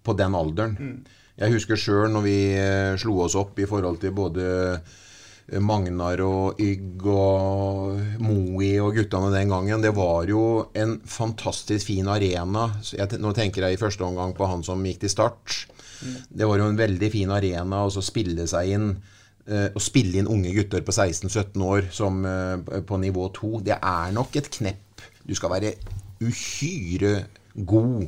på den alderen. Jeg husker sjøl når vi eh, slo oss opp i forhold til både Magnar og Ygg og Moe og guttene den gangen. Det var jo en fantastisk fin arena. Jeg, nå tenker jeg i første omgang på han som gikk til start. Det var jo en veldig fin arena å så spille seg inn. eh, Å spille inn unge gutter på 16-17 år som, eh, på nivå 2. Det er nok et knepp. Du skal være uhyre god.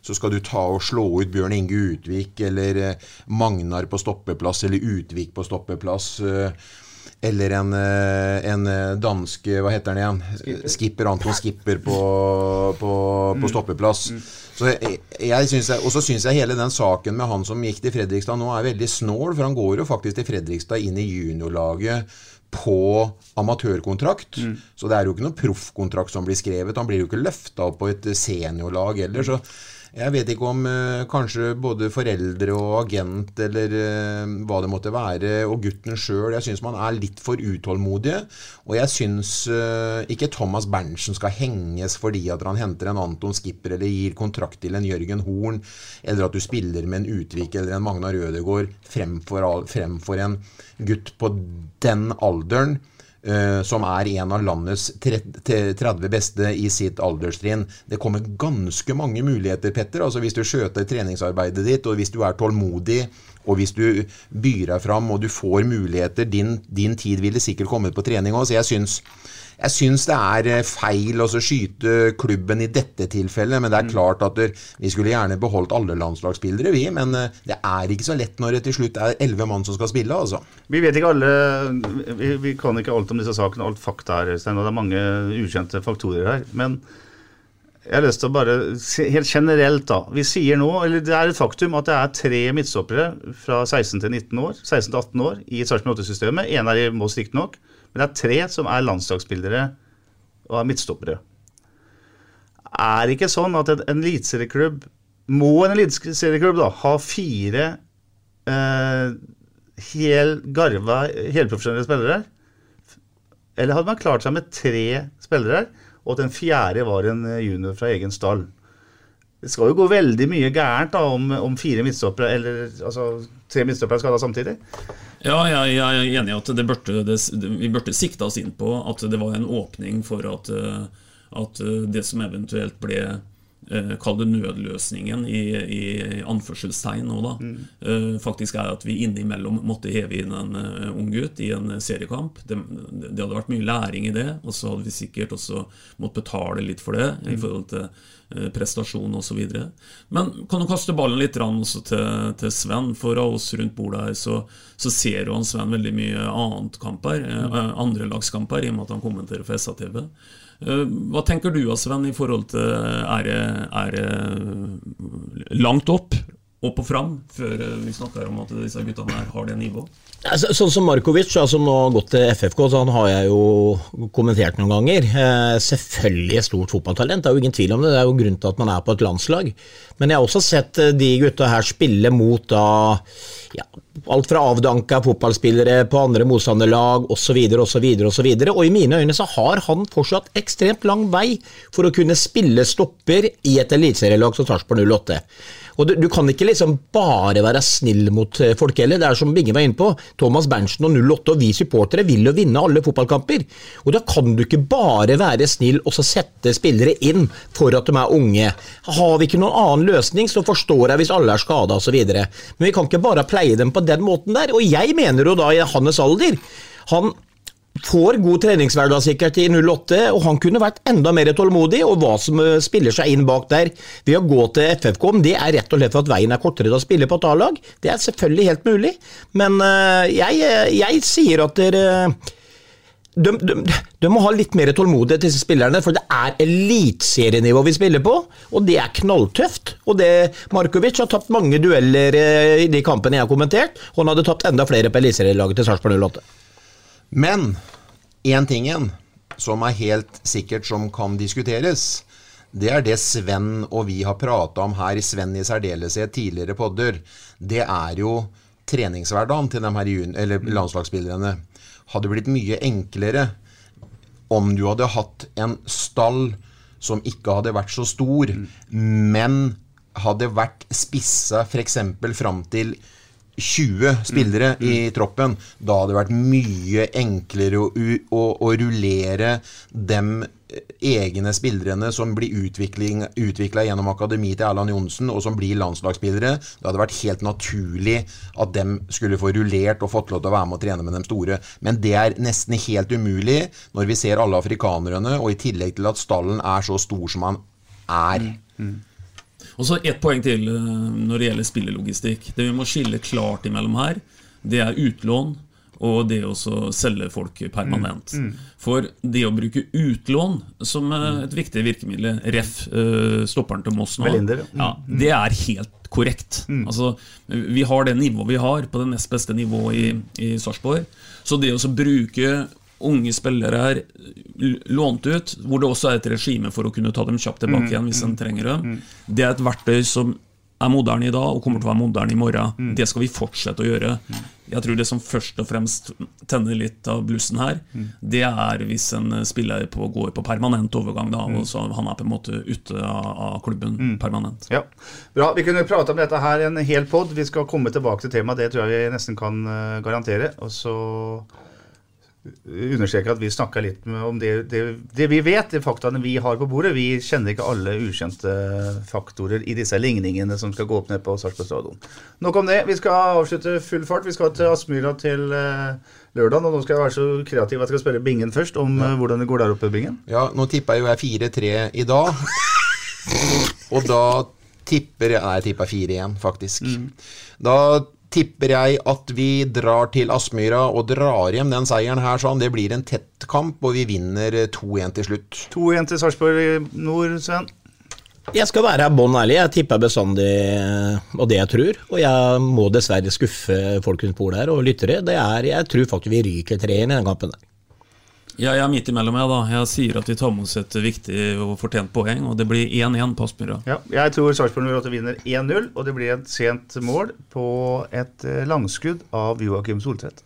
Så skal du ta og slå ut Bjørn Inge Utvik eller eh, Magnar på stoppeplass eller Utvik på stoppeplass. eh, eller en, eh, en danske dansk Hva heter han igjen? Skipper. Anton Skipper på, på, på stoppeplass. Så jeg, jeg synes jeg, og så syns jeg hele den saken med han som gikk til Fredrikstad nå er veldig snål, for han går jo faktisk til Fredrikstad inn i juniorlaget på amatørkontrakt. Så det er jo ikke noen proffkontrakt som blir skrevet. Han blir jo ikke løfta opp på et seniorlag heller. Så jeg vet ikke om eh, kanskje både foreldre og agent eller eh, hva det måtte være, og gutten sjøl Jeg syns man er litt for utålmodige. Og jeg syns eh, ikke Thomas Berntsen skal henges fordi at han henter en Anton Skipper eller gir kontrakt til en Jørgen Horn, eller at du spiller med en Utvik eller en Magnar Rødegård fremfor, fremfor en gutt på den alderen. Eh, som er en av landets 30 beste i sitt alderstrinn. Det kommer ganske mange muligheter, Petter. Altså Hvis du skjøter treningsarbeidet ditt, og hvis du er tålmodig, og hvis du byr deg fram og du får muligheter Din, din tid ville sikkert kommet på trening òg, så jeg syns, jeg syns det er eh, feil å skyte klubben i dette tilfellet. Men det er klart at vi skulle gjerne beholdt alle landslagsspillere, vi. Men eh, det er ikke så lett når det til slutt er elleve mann som skal spille, altså. Vi vet ikke alle vi, vi kan ikke alt om disse sakene, alt fakta her, Øystein, og det er mange ukjente faktorer her. Men jeg har lyst til å bare helt generelt, da. Vi sier nå, eller det er et faktum, at det er tre midtstoppere fra 16 til 19 år, 16 til 18 år i Sarpsborg 8-systemet. En er i Moss, riktignok. Men det er tre som er landslagsspillere og er midtstoppere. Er det ikke sånn at en eliteserieklubb Må en eliteserieklubb ha fire eh, hel garva helprofesjonelle spillere? Eller hadde man klart seg med tre spillere, og at den fjerde var en eh, junior fra egen stall? Det skal jo gå veldig mye gærent da om, om fire midtstoppere, eller altså tre midtstoppere skal da samtidig. Ja, jeg, jeg er enig i at burde, det, vi burde sikta oss inn på at det var en åpning for at, eh, at eh, det som eventuelt ble eh, Kall det nødløsningen i, i anførselstegn nå, da. eh, faktisk er at vi innimellom måtte heve inn en eh, ung gutt i en seriekamp. Det, det hadde vært mye læring i det, og så hadde vi sikkert også måttet betale litt for det i forhold til eh, prestasjon osv. Men kan du kaste ballen litt rann også til, til Sven? For av oss rundt bordet her så, så ser jo han Sven veldig mye annet kamper, eh, andrelagskamper, i og med at han kommenterer for SATV. Eh, Hva tenker du Sven i forhold til Er det, er det langt opp, opp og fram, før eh, vi snakker om at disse guttene her har det nivået? Altså, sånn som Markovic, da, som nå har gått til FFK, så han har jeg jo kommentert noen ganger. Eh, selvfølgelig et stort fotballtalent, det er jo ingen tvil om det. Det er jo grunnen til at man er på et landslag. Men jeg har også sett eh, de gutta her spille mot da ja, alt fra avdanka fotballspillere på andre motstanderlag osv. osv. osv. Og i mine øyne så har han fortsatt ekstremt lang vei for å kunne spille stopper i et eliteserielag som Sarpsborg 08. Og du, du kan ikke liksom bare være snill mot eh, folk heller. Det er som Binge var inne på. Thomas Berntsen og 08 og vi supportere vil jo vinne alle fotballkamper. Og da kan du ikke bare være snill og så sette spillere inn for at de er unge. Har vi ikke noen annen løsning, så forstår jeg hvis alle er skada osv. Men vi kan ikke bare pleie dem på den måten der. Og jeg mener jo da i hans alder Han får god treningshverdag sikkert i 08, og han kunne vært enda mer tålmodig, og hva som eh, spiller seg inn bak der ved å gå til FFK, om det er rett og slett for at veien er kortere til å spille på et A-lag. Det er selvfølgelig helt mulig, men eh, jeg, jeg sier at dere de, de, de må ha litt mer tålmodighet, disse spillerne, for det er eliteserienivå vi spiller på, og det er knalltøft. Og det, Markovic har tapt mange dueller eh, i de kampene jeg har kommentert, og han hadde tapt enda flere på eliteserielaget til Sarpsborg 08. Men én ting igjen som er helt sikkert som kan diskuteres. Det er det Sven og vi har prata om her, Sven i særdeleshet tidligere podder. Det er jo treningshverdagen til de her landslagsspillerne. Hadde blitt mye enklere om du hadde hatt en stall som ikke hadde vært så stor, men hadde vært spissa f.eks. fram til 20 spillere i troppen. Da hadde det vært mye enklere å, å, å rullere dem egne spillerne som blir utvikla gjennom akademi til Erland Johnsen, og som blir landslagsspillere. Det hadde vært helt naturlig at dem skulle få rullert og fått lov til å være med og trene med de store. Men det er nesten helt umulig når vi ser alle afrikanerne, og i tillegg til at stallen er så stor som han er. Og så ett poeng til eh, når det gjelder spillelogistikk. Det vi må skille klart imellom her, det er utlån og det å selge folk permanent. Mm, mm. For det å bruke utlån som eh, et viktig virkemiddel, ref. eh, stopperen til Moss nå, Belinder, ja. ja, det er helt korrekt. Altså, vi har det nivået vi har, på det nest beste nivået i, i Sarpsborg. Så det å bruke unge spillere her lånt ut, hvor det også er et regime for å kunne ta dem kjapt tilbake Mm, igjen hvis en mm, trenger dem, mm. det er et verktøy som er moderne i dag og kommer til å være moderne i morgen. Mm. Det skal vi fortsette å gjøre. Jeg tror det som først og fremst tenner litt av blussen her, Mm. det er hvis en spiller på, går på permanent overgang, da, Mm. og så han er på en måte ute av, av klubben Mm. permanent. Ja, Bra. Vi kunne prate om dette her i en hel pod. Vi skal komme tilbake til temaet. Det tror jeg vi nesten kan eh, garantere. Og så understreke at vi snakka litt om det, det, det vi vet, de faktaene vi har på bordet. Vi kjenner ikke alle ukjente faktorer i disse ligningene som skal gå opp ned på Sarpsborg stadion. Nok om det. Vi skal avslutte full fart. Vi skal til Aspmyra til eh, lørdag. Og nå skal jeg være så kreativ at jeg skal spørre Bingen først om ja. hvordan det går der oppe, Bingen. Ja, nå tippa jo jeg 4-3 i dag. [laughs] Og da tipper Nei, jeg tippa 4-1, faktisk. Da tipper jeg at vi drar til Aspmyra og drar hjem den seieren her sånn. Det blir en tett kamp, og vi vinner eh, 2-1 til slutt. 2-1 til Sarpsborg nord, Sven. Jeg skal være bånn ærlig. Jeg tipper bestandig eh, og det jeg tror. Og jeg må dessverre skuffe folk rundt bordet her og lyttere. Det er, jeg tror faktisk vi ryker 3-1 i den kampen. der. Ja, jeg er midt imellom, jeg, da. Jeg sier at vi tar med oss et viktig og fortjent poeng, og det blir 1-1 på Aspmyra. Ja, jeg tror Sarpsborg 08 vinner 1-0, og det blir et sent mål på et eh, langskudd av Joakim Soltvedt.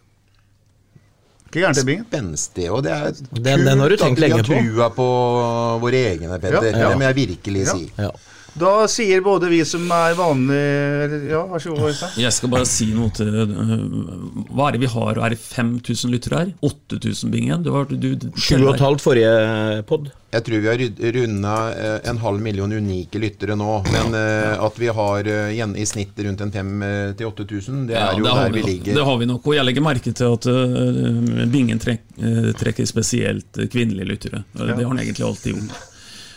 Ikke gærent det, Bingen? Spenstig, og det er Den- den har du tenkt lenge at vi har på. trua på våre egne, Petter. Ja, ja. Det må jeg virkelig Ja. Da sier både vi som er vanlige Ja, vær så god, Øystein. Jeg skal bare si noe til øh, Hva er det vi har? Er det 5000 lyttere her? 8000, Bingen? Du har, du, du, Sju og et halvt forrige pod. Jeg tror vi har runda en halv million unike lyttere nå. Men eh, at vi har i snitt rundt en 5000-8000, det Ja, er jo det har der vi vi, ligger. Det har vi nok. Og jeg legger merke til at øh, Bingen øh, trekker spesielt øh, kvinnelige lyttere. Øh, Det har han egentlig alltid gjort.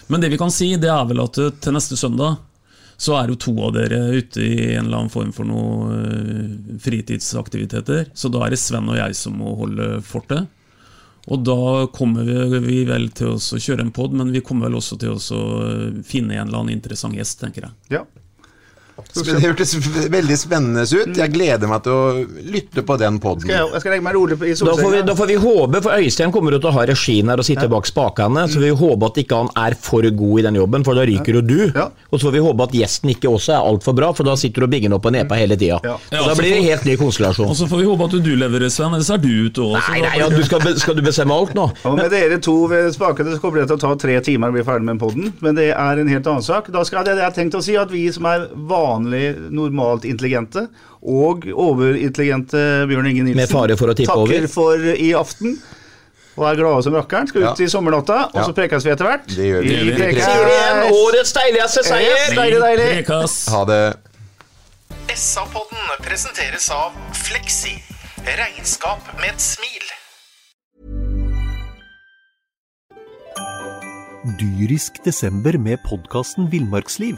Men det vi kan si, det er vel at øh, til neste søndag så er jo to av dere ute i en eller annen form for noe øh, fritidsaktiviteter. Så da er det Sven og jeg som må holde fortet. Og da kommer vi, vel til å kjøre en pod, men vi kommer vel også til å finne en eller annen interessant gjest, tenker jeg. Ja. Det hørtes veldig spennende ut. Jeg gleder meg til å lytte på den poden. Da får, vi, solsenga. da får vi håpe, for Øystein kommer jo til å ha regien her og sitte bak spakene, så vi håper at ikke han er for god i den jobben, for da ryker jo du. Og så får vi håpe at gjesten ikke også er altfor bra, for da sitter du og bigger den opp og nepa hele tida. Ja, da blir det en helt ny konstellasjon. Og så får vi håpe at du leverer, Sven, ellers er du ute òg. Nei, nei, ja, du skal, be- skal du bestemme alt nå? Og med dere to ved spakene så kommer det til å ta tre timer å bli ferdig med podden, men det er en helt annen sak. Da skal jeg, det jeg har tenkt å si at vi som er vanlig normalt intelligente og overintelligente Bjørn Inge Nilsen Med fare for å tippe takker over. for i aften. Og er glade som rakkeren. Skal ut i sommernatta, og så prekes vi etter hvert. Det gjør vi. Vi Vi prekes. Sier igjen årets deiligste seier! Deilig, deilig. Ha det. SA-podden presenteres av Fleksi. Regnskap med et smil. Dyrisk desember med podkasten Villmarksliv.